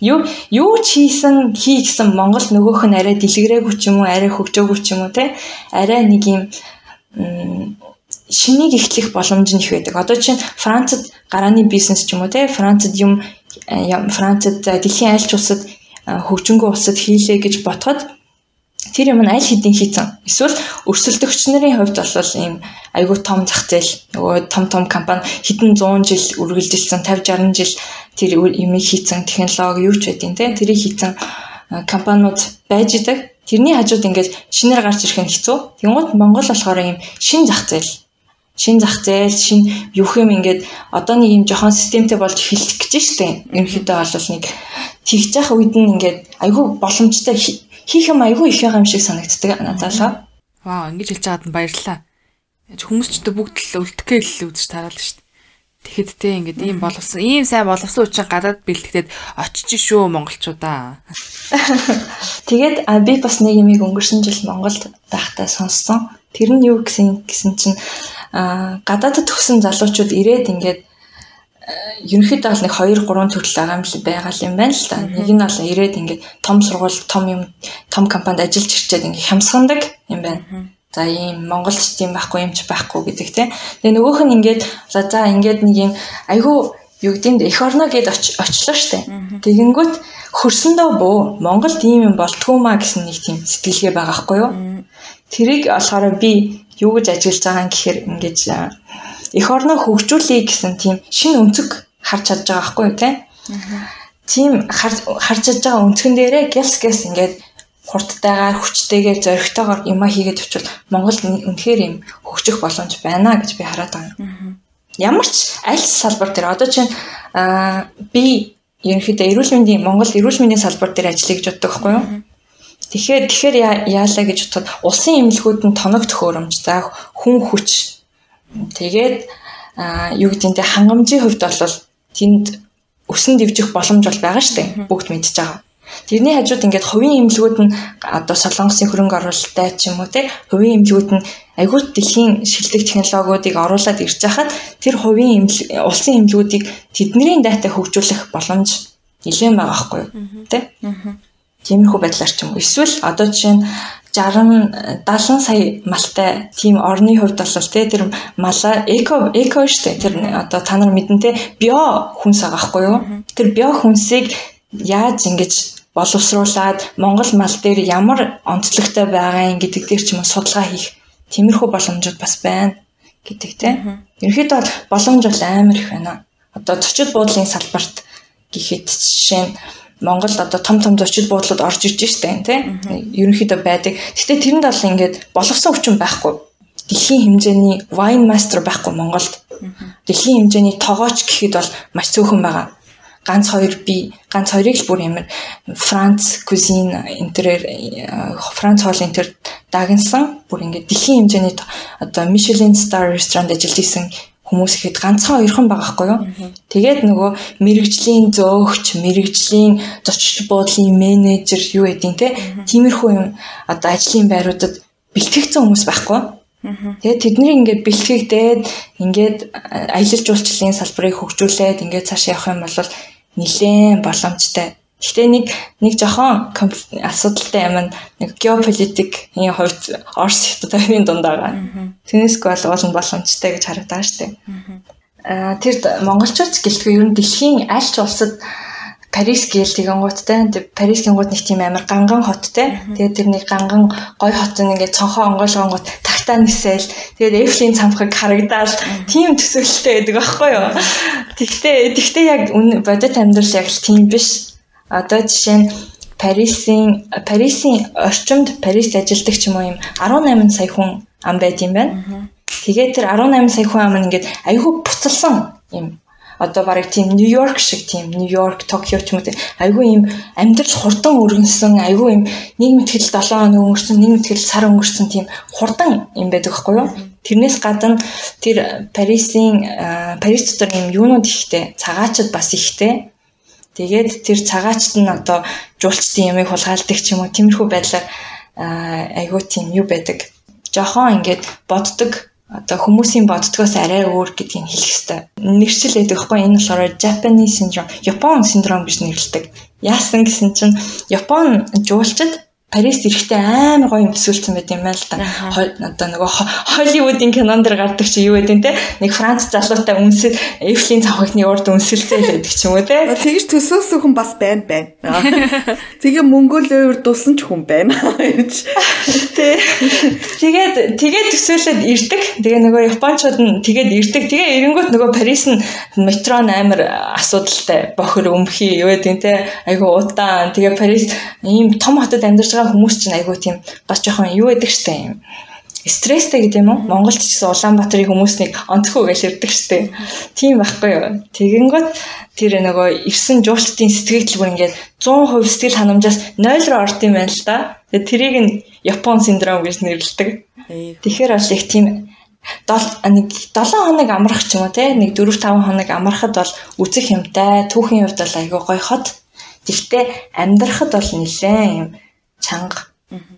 юу юу ч хийсэн хий гэсэн Монгол нөгөөх нь арай дэлгэрээгүй ч юм уу арай хөгжөөгүй ч юм уу те арай нэг юм шинийг эхлэх боломж нь их байдаг. Одоо чинь Францад гарааны бизнес ч юм уу те Францад юм Францад дэлхийн айлч улсад хөгжингөө улсад хийлээ гэж ботход тэр юм нь аль хэдийн хийцэн. Эсвэл өрсөлдөгч нарын хувьд бол ийм айгүй том зах зээл нөгөө том том компани хэдэн 100 жил үргэлжилсэн 50 60 жил тэр юмыг хийцэн технологи юу ч байдیں۔ те тэрийг хийцэн компаниуд байж идэг. Тэрний хажууд ингээд шинээр гарч ирэх нь хэцүү. Тэнгууд Монгол болохоор ийм шин зах зээл шин зах зээл шин юу юм ингээд одоо нэг юм жохон системтэй болж эхэлэх гэж штэ. Ерөнхийдөө бол нэг тэгж явах үед нь ингээд айгүй боломжтой хийх юм айгүй их байгаа юм шиг санагддаг надад л. Вау, ингэж хэлж байгаад нь баярлалаа. Хүмүүс ч одоо бүгд л үлдэхээ л үзэж тараал шүү дээ. Тэгэхэд те ингээд ийм боловсон, ийм сайн боловсон учраас гадаад бэлтгэхэд очиж шүү монголчуудаа. *laughs* Тэгээд би бас нэг юмыг өнгөрсөн жил Монголд байхдаа сонссон. Тэр нь юу гэсэн гэсэн чинь гадаадд төгсөн залуучууд ирээд ингээд ерөнхийдөө бол нэг 2 3 төрөл байгаа юм л байгаа юм байна л да. Нэг нь бол ирээд ингээд том сургууль, том юм, том компанид ажиллаж ирчээд ингээд хямсгандаг юм байна. За ийм Монголд тийм байхгүй юм ч байхгүй гэдэг тийм. Тэгээ нөгөөх нь ингээд за за ингээд нэг юм айгүй юу гэдэг нь эх орно гэд очлоо штэ. Тэгэнгүүт хөрсөндөө бөө Монгол тийм юм болтгоо маа гэсэн нэг тийм сэтгэлгээ байгаа байхгүй юу? Тэрийг болохоор би юу гэж ажиллаж байгаа юм гэхээр ингээд эх орноо хөгжүүлэе гэсэн тийм шинэ өнцөг харж чадж байгаа байхгүй юу те. Тийм харж чадж байгаа өнцгөн дээрээ гялс гялс ингээд хурдтайгаар хүчтэйгээр зоригтойгоор юма хийгээд очвол Монгол үнэхээр юм хөгжих боломж байна гэж би хараад байгаа. Ямар ч аль салбар дээр одоо чинь би ерөнхийдөө эрүүл мэндийн Монгол эрүүл мэндийн салбар дээр ажиллая гэж боддог байхгүй юу? Тэгэхээр тэгэхээр яалаа гэж бодоход улсын эмнэлгүүд нь тоног төхөөрөмж за хүн хүч тэгээд юу гэдэг нь хангамжийн хувьд бол тэнд өсөн дэвжих боломж бол байгаа шүү дээ. Бүгд мэдж байгаа. Тэрний хажууд ингээд хувийн эмнэлгүүд нь одоо солонгосын хөрөнгө оруулалттай ч юм уу те хувийн эмнэлгүүд нь айгүй дэлхийн шилдэг технологиудыг оруулаад ирж хахад тэр хувийн улсын эмнэлгүүдийг тэдний дата хөгжүүлэх боломж нэлээд байгаа байхгүй юу те тиймэрхүү байдлаар ч юм уу эсвэл одоо жишээ нь 60 70 сая малтай тийм орны хувьд бол те. Тэр мала эко эко штэ. Тэр одоо та нар мэдэн те био хүнс байгаа байхгүй юу? Тэр био хүнсийг яаж ингэж боловсруулад Монгол мал дээр ямар онцлогтой байгаа юм гэдэг дээр ч юм судалгаа хийх тиймэрхүү боломжууд бас байна гэдэг тийм. Ерөнхийдөө бол боломж бол амар их байна. Одоо зочид буудлын салбарт гэхэд жишээ нь Монголд одоо том том зочид буудлууд орж ирж штэ тийм. Ерөнхийдөө байдаг. Гэтэ тэрэнд бол ингээд боловсон хүчин байхгүй. Дэлхийн хэмжээний wine master байхгүй Монголд. Дэлхийн хэмжээний тогооч гэхэд бол маш цөөхөн байгаа ганц хоёр би ганц хоёрыг л бүр ямар Франц кузин интерээр Франц хоол интер дагнсан бүр ингээд дэлхийн хэмжээний одоо Michelin star restaurant ажиллаж исэн хүмүүс ихэд ганцхан хоёрхан байгаа байхгүй юу. Тэгээд нөгөө мэрэгжлийн зөөгч, мэрэгжлийн зочид буудлын менежер юу гэдیں те. Тиймэрхүү юм одоо ажлын байруудад бэлтгэгдсэн хүмүүс байхгүй. Тэгээд тэдний ингээд бэлтгэгдээд ингээд аялал жуулчлалын салбарыг хөгжүүлээд ингээд цааш явах юм бол нэлээд боломжтой. Гэхдээ нэг нэг жоохон асуудалтай юм нэг геополитикийн хувьд Орос Хятадын дунд байгаа. Тэнэск бол уулын боломжтой гэж харагдаж штеп. Аа тэр монголчууд гэлтгүй ер нь дэлхийн аль ч улсад Парис гээл тэгэнгууттай. Парис гингууд нэг тийм амар ганган хоттэй. Тэгээд тэр нэг ганган гой хот нь ингээд цонхоо онгойлгонгууд тагтаа нисэл. Тэгээд Эйфлийн цамхаг харагдаад тийм төсөөлөлтэй байдаг байхгүй юу? Тэгтээ тэгтээ яг бодит амьдрал яг л тийм биш. Одоо жишээ нь Парисын Парисын орчимд Парист ажилладаг ч юм уу юм 18 сая хүн ам байд юм байна. Тэгээд тэр 18 сая хүн ам ингээд айгүй буцалсан юм одоо барыг тийм Нью-Йорк шиг тийм Нью-Йорк, Токио ч юм уу айгүй юм амьдрал хурдан өргөнсөн, айгүй юм нэг мэтгэл 7 хоног өнгөрсөн, нэг мэтгэл сар өнгөрсөн тийм хурдан юм байдаг байхгүй юу? Тэрнээс гадна тэр Парисын Парис дотор юм юунууд ихтэй, цагаачд бас ихтэй. Тэгээд тэр цагаачд нь одоо жуулчдын ямыг хулгайлдаг ч юм уу тиймэрхүү байдлаар айгүй тийм юу байдаг. Жохон ингээд боддог одоо хүмүүсийн боддгоос арай өөр гэдгийг хэлэх хэрэгтэй. Нэршил байдаг хгүй энэ болохоор Japanese syndrome, Япон синдром гэж нэрлэдэг. Яасан гэсэн чинь Япон жуулчид Парис эрэхтэй амар гоё юм төсөөлсөн байт юм байна л да. Одоо нөгөө Холливуудын кинон дэр гардаг чи юу гэдэг те нэг Франц залуутай үнсэл Эйфлийн цавхагны урд үнсэлцээ байдаг ч юм уу те. Тэгж төсөөлсөн хүн бас байна байна. *laughs* Тэгээ Монголын урд дулсан ч хүн байна. Тэгээд тэгээд төсөөлөд ирдэг. Тэгээ нөгөө Япончууд нь тэгээд ирдэг. Тэгээ эренгүүт нөгөө Парис нь метро амар асуудалтай бохор өмхий юу гэдэг те айгу удаан. Тэгээ Парис ийм том хотод амьдарч байгаа хүмүүс чинь айгүй тийм бас жоохон юу байдаг штэ юм стресстэй гэдэг юм уу? Монголд ч гэсэн Улаанбаатарын хүмүүснийг онцгой гэж ирдэг штэ. Тийм байхгүй юу? Тэгэнгүүт тэр нөгөө ирсэн жуулчдын сэтгэл бүр ингээд 100% сэтгэл ханамжаас 0 руу орд юм байна л да. Тэгээ тэрийг нь Япон синдром гэж нэрлэдэг. Тэгэхээр бол их тийм дол нэг 7 хоног амрах ч юм уу те нэг 4 5 хоног амрахад бол үзэх юмтай түүхийн хувьд бол айгүй гоё хот. Гэхдээ амьдрахад бол нэлээ юм чанга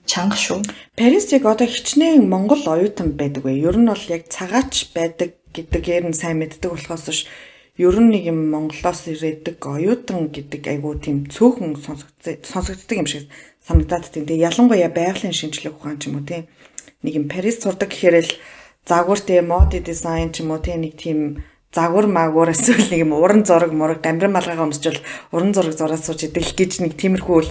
чанга шүү. Парисыг одоо хичнээн Монгол оюутан байдаг бай. Ер нь бол яг цагаач байдаг гэдгээр нь сайн мэддэг болохоос ш ер нь нэг юм Монголоос ирээдэг оюутан гэдэг айгуу тийм цөөхөн сонсогддог юм шиг санагдаад тийм. Тэгээ ялангуяа байгалийн шинжилгээ ухаан ч юм уу тийм. Нэг юм Парис сурдаг гэхээр л загвар тийм мод дизайн ч юм уу тийм нэг тийм загвар магвар эсвэл нэг юм уран зураг мураг гамбирын малгайгаа өмсчл уран зураг зураад сууж идэх гэж нэг тиймэрхүү л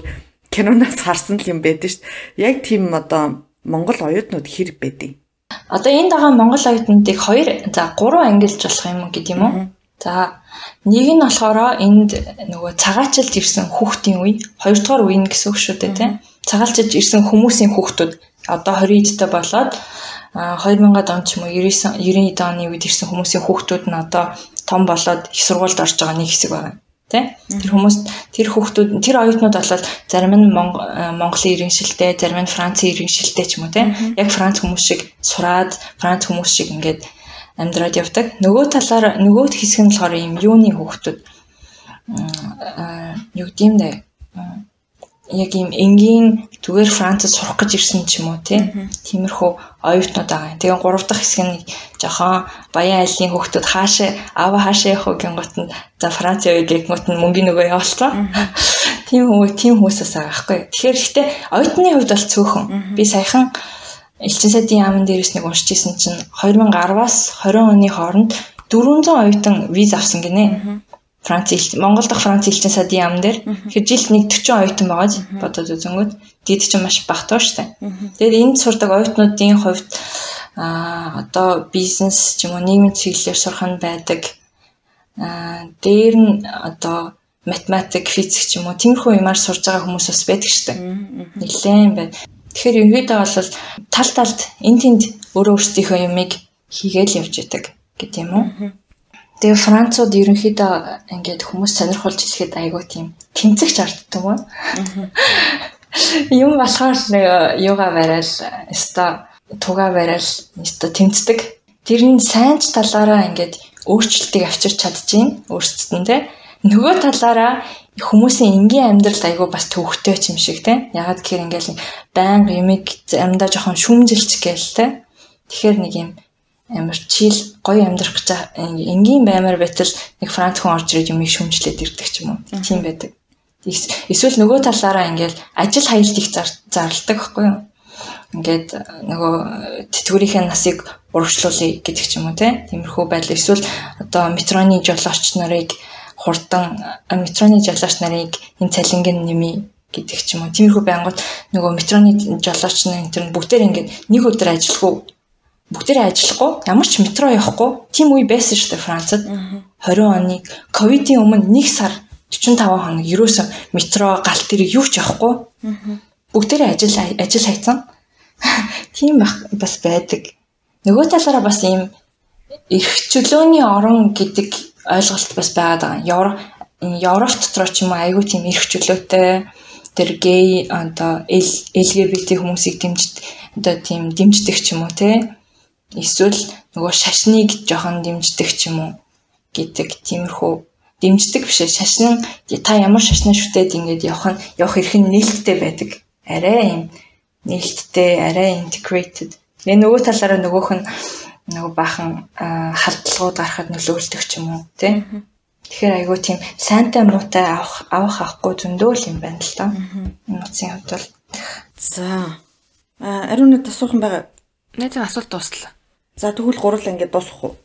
киноноос харсан л юм байдаг шүү дээ. Яг тийм одоо Монгол оюутнууд хэр байдیں۔ Одоо энд байгаа Монгол оюутнуудыг хоёр за гурван ангилж болох юм гэдэг юм уу? За нэг нь болохоор энд нөгөө цагаачилж ирсэн хүүхдийн үе, хоёрдугаар үе гэсэн үг шүү дээ тийм. Цагаалчилж ирсэн хүмүүсийн хүүхдүүд одоо 20 эдтэй болоод 2000-ад он ч юм уу 99 90 оны үед ирсэн хүмүүсийн хүүхдүүд нь одоо том болоод их сургуульд орж байгаа нэг хэсэг байна. Тэ? Тэр хүмүүс тэр хүүхдүүд тэр оюутнууд болоод зарим нь Монголын иргэншилтэй, зарим нь Францын иргэншилтэй ч юм уу тэ? Яг Франц хүмүүс шиг сураад, Франц хүмүүс шиг ингээд амьдраад явдаг. Нөгөө талаар нөгөө хэсэг нь болохоор ийм юуны хүүхдүүд юу гэдэм бэ? Яг ийм энгийн зүгээр Францад сурах гэж ирсэн ч юм уу тиймэрхүү оюутнууд байгаа. Тэгээ гурав дахь хэсэг нь жоохон баян айлын хүүхдүүд хаашаа аава хаашаа явах гингот нь за Франц явъя гэгмут нь мөнгөний нөгөө явуулсан. *laughs* Тийм хүмүүс тийм хүмүүсээс байгаа байхгүй. Тэгэхээр ихтэй оюутны хувьд бол цөөхөн. Би саяхан Элчин сайдын яамн дээрээс нэг уншиж исэн чинь 2010-аас 20 оны хооронд 400 оюутан виз авсан гинэ. Франц Монгол дахь Франц элчин сайдын яамн дээр тэгэхээр жилд нэг 40 оюутан байгааз бодоод үзэнгүүт дид чинь маш багтаа штэ. Тэгээд энд сурдаг оюутнуудын хувьд а одоо бизнес ч юм уу нийгмийн чиглэлээр сурах нь байдаг. а дээр нь одоо математик, физик ч юм уу тиймэрхүү юмар сурж байгаа хүмүүс бас байдаг штэ. Нилээн байна. Тэгэхээр ерөнхийдөө бол тал талд эн тэнд өөрөө өөрсдийнхөө юмыг хийгээл явж идэг гэдэг юм уу. Тэгээ Францууд ерөнхийдөө ингээд хүмүүс сонирхолж хэлэхэд айгүй тийм тэмцэгч арддаг юм. Юм болохоор нэг юугаа барайл, өста тугаа барайл, өста тэмцдэг. Тэр нь сайн ч талаараа ингээд өөрчлөлтийг авчирч чадчихээн өөрсдөндөө. Нөгөө талаараа хүмүүсийн энгийн амьдрал айгүй бас төвхтэй ч юм шиг те. Ягаад гэхээр ингээл байнга юмыг амьдаа жоохон шүмжилч гээл те. Тэгэхээр нэг юм амар чил гоё амьдрах гэж энгийн баймаар байтал нэг франц хүн орж ирээд юмыг шүмжлээд ирдэг ч юм уу. Тийм байдаг. Эсвэл нөгөө талаараа ингээл ажил хаялт их зарладаг байхгүй юу? Ингээд нөгөө тэтгэврийнхээ насыг урагшлуулъя гэдэг ч юм уу. Тиймэрхүү байдал эсвэл одоо метроны жолооч нарыг хурдан метроны жолооч нарыг энэ цалингийн нэмий гэдэг ч юм уу. Тиймэрхүү байнгут нөгөө метроны жолооч нар энэ бүгдээр ингээд нэг өдөр ажиллахгүй бүгдээрээ ажиллахгүй ямар ч метро явахгүй тийм үе байсан шүү дээ Францад. 20 оны ковидын өмнө нэг сар 45 хоног ерөөсөө метро галт тэрэг юу ч явахгүй. Бүгдээрээ ажил ажил хайцсан. *laughs* Тийм бас байдаг. Нөгөө талаараа бас ийм эрх чөлөөний орон гэдэг ойлголт бас байгаад байгаа. Европ Европ дотор ч юм уу айгүй тийм эрх чөлөөтэй. Тэр гей одоо LGBT хүмүүсийг дэмжиж одоо тийм дэмждэг ч юм уу те эсвэл нөгөө шашныг жоохон дэмждэг ч юм уу гэдэг тиймэрхүү дэмждэг биш шашин та ямар шашнаа шүтээд ингээд явах нь явах эрх нь нээлттэй байдаг арай юм нээлттэй арай integrated Тэгээ нөгөө талаараа нөгөөх нь нөгөө бахан халдлагууд гарахад нөлөөлдөг ч юм уу тий. Тэгэхээр айгүй тийм сайнтай муутай авах авах авахгүй зөндөө л юм байна л да. Нууцын хувьд бол. За. А ариун нэг асуухан байгаа. Найзын асуулт дуслаа. За тэгвэл гурал ингээд дуусах уу?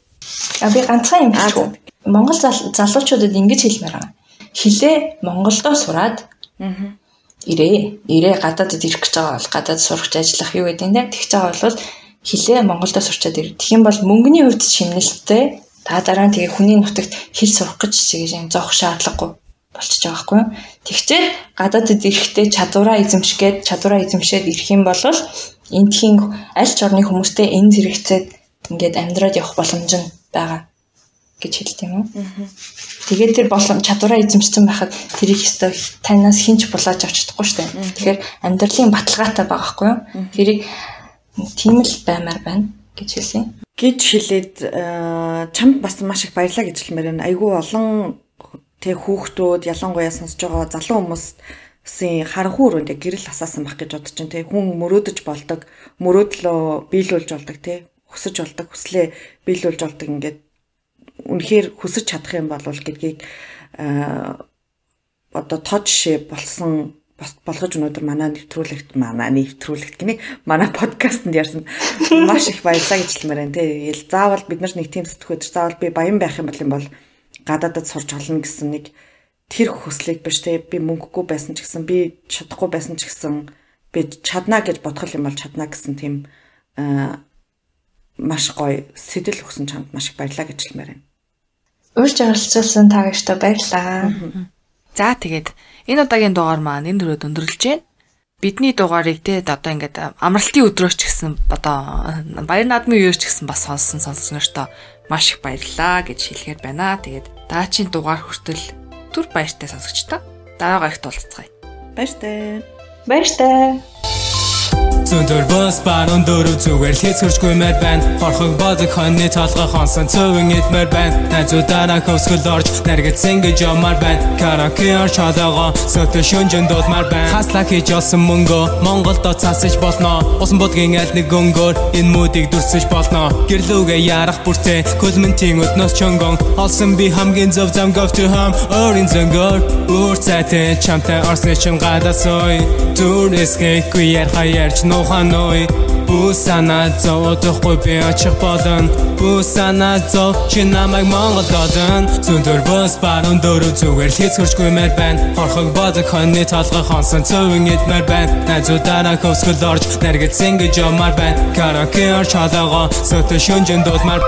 А би ганцхан юм хэлчихв. Монгол залуучуудад ингэж хэлмээр байгаа. Хилээ Монголдоо сураад аа ирээ. Ирээ гадаадд ирэх гэж байгаа бол гадаад сурах ажиллах юу гэдэг нь тэгж байгаа бол хилээ Монголдо сурчаад ир. Тэгэх юм бол мөнгөний хувьд шимнэлттэй та дараа нь тэгээ хүний нутагт хэл сурах гэж чигээр юм зоох шаардлагагүй болчихж байгаа байхгүй юу. Тэгвэл гадаадд ирэхдээ чадвараа эзэмшгээд чадвараа эзэмшээд ирэх юм бол эндхийн аль ч орны хүмүүстэй энэ зэрэгцээд ингээд амьдраад явах боломж нь байгаа гэж хэлдэг юм уу. Тэгээд тэр болон чадвараа эзэмшсэн байхад тэрийг өстой танаас хинч булааж авч чадахгүй шүү дээ. Тэгэхээр амьдралын баталгаатай байгаа байхгүй юу. Тэрийг тийм л баймаар байна гэж хэлсэн. Гэж хэлээд э, чамд бас маш их баярлаа гэж хэлмээр байна. Айгүй олон тэг хүүхдүүд ялангуяа сонсож байгаа залуу хүмүүсийн харанхуй өрөөнд гэрэл асаасан байх гэж бодож чинь тэг хүн мөрөөдөж болдог, мөрөөдлөө биелүүлж болдог тэг хүсэж болдог, хүслээ биелүүлж болдог ингээд үнэхээр хүсэж чадах юм бол гэдгийг одоо тод жишээ болсон болгож өнөөдөр манай нэвтрүүлэгт манай нэвтрүүлэгт гинэ манай подкастэнд ярьсан маш их баярлалаа гэж хэлмээр байна тий. Заавал бид нар нэг тийм сэтгүүр заавал би баян байх юм бол юм бол гадаадад сурч олно гэсэн нэг тэр хүслийг биш тий. Би мөнгөгүй байсан ч гэсэн би чадахгүй байсан ч гэсэн би чадна гэж бодох юм бол чадна гэсэн тийм маш гоё сэтэл өгсөн чамд маш их баярлалаа гэж хэлмээр байна. Урьж оролцуулсан та гэртээ баярлалаа. За тэгээд энэ удаагийн дугаар маань энэ төрөд өндөрлөж байна. Бидний дугаарыг те одоо ингээд амралтын өдрөөч гэсэн одоо баяр наадмын үеэрч гэсэн бас сонссон сонсогчдоо маш их баярлалаа гэж хэлэхээр байна. Тэгээд даачийн дугаар хүртэл түр баяртай сонсогчдоо дараагаа их тулцгаая. Баяртай. Баяртай. Зөндөр бос баруун дөрөв зүгээр л хэцгэрчгүй мэр байна Хорхог бодог хоньны толгой хонсон цөвэн идмэр байна Найзуудаараа хөвсгөл орж наргацсан гэж ямар байна Караоке орч холоогоо сөтө шүнжэн дуулмар байна Хаслаа хийж олсон мөнгөө Монголдо цаасаж болно. Усан будгийн аль нэг өнгөөр энэ мүүдийг дүрсэж болно. Гэрлүүгээ ярах бүртээ Көлмэнтийн өднөөс чонгон. Олсон би хамгийн зөв зам go to home Өөрийн зөнгөөр Үүр цайтай чамтай орсны чин гадасой Дүр эсгэхгүй яр хаярч нуханой Бусана зовдохгүй би очих болон. Бусана зов чи намайг Монгол годон Зөндөр бус баруун дөрөв зүгээр л хэцгэрчгүй мэр байна. Хорхог бодог хоньны толгой хонсон цөвэн идмэр байна. Найзуудаараа хөвсгөл орж наргицэн гэж ямар байна. Караоке орч холоогоо сөтө шүнжэн дуулмар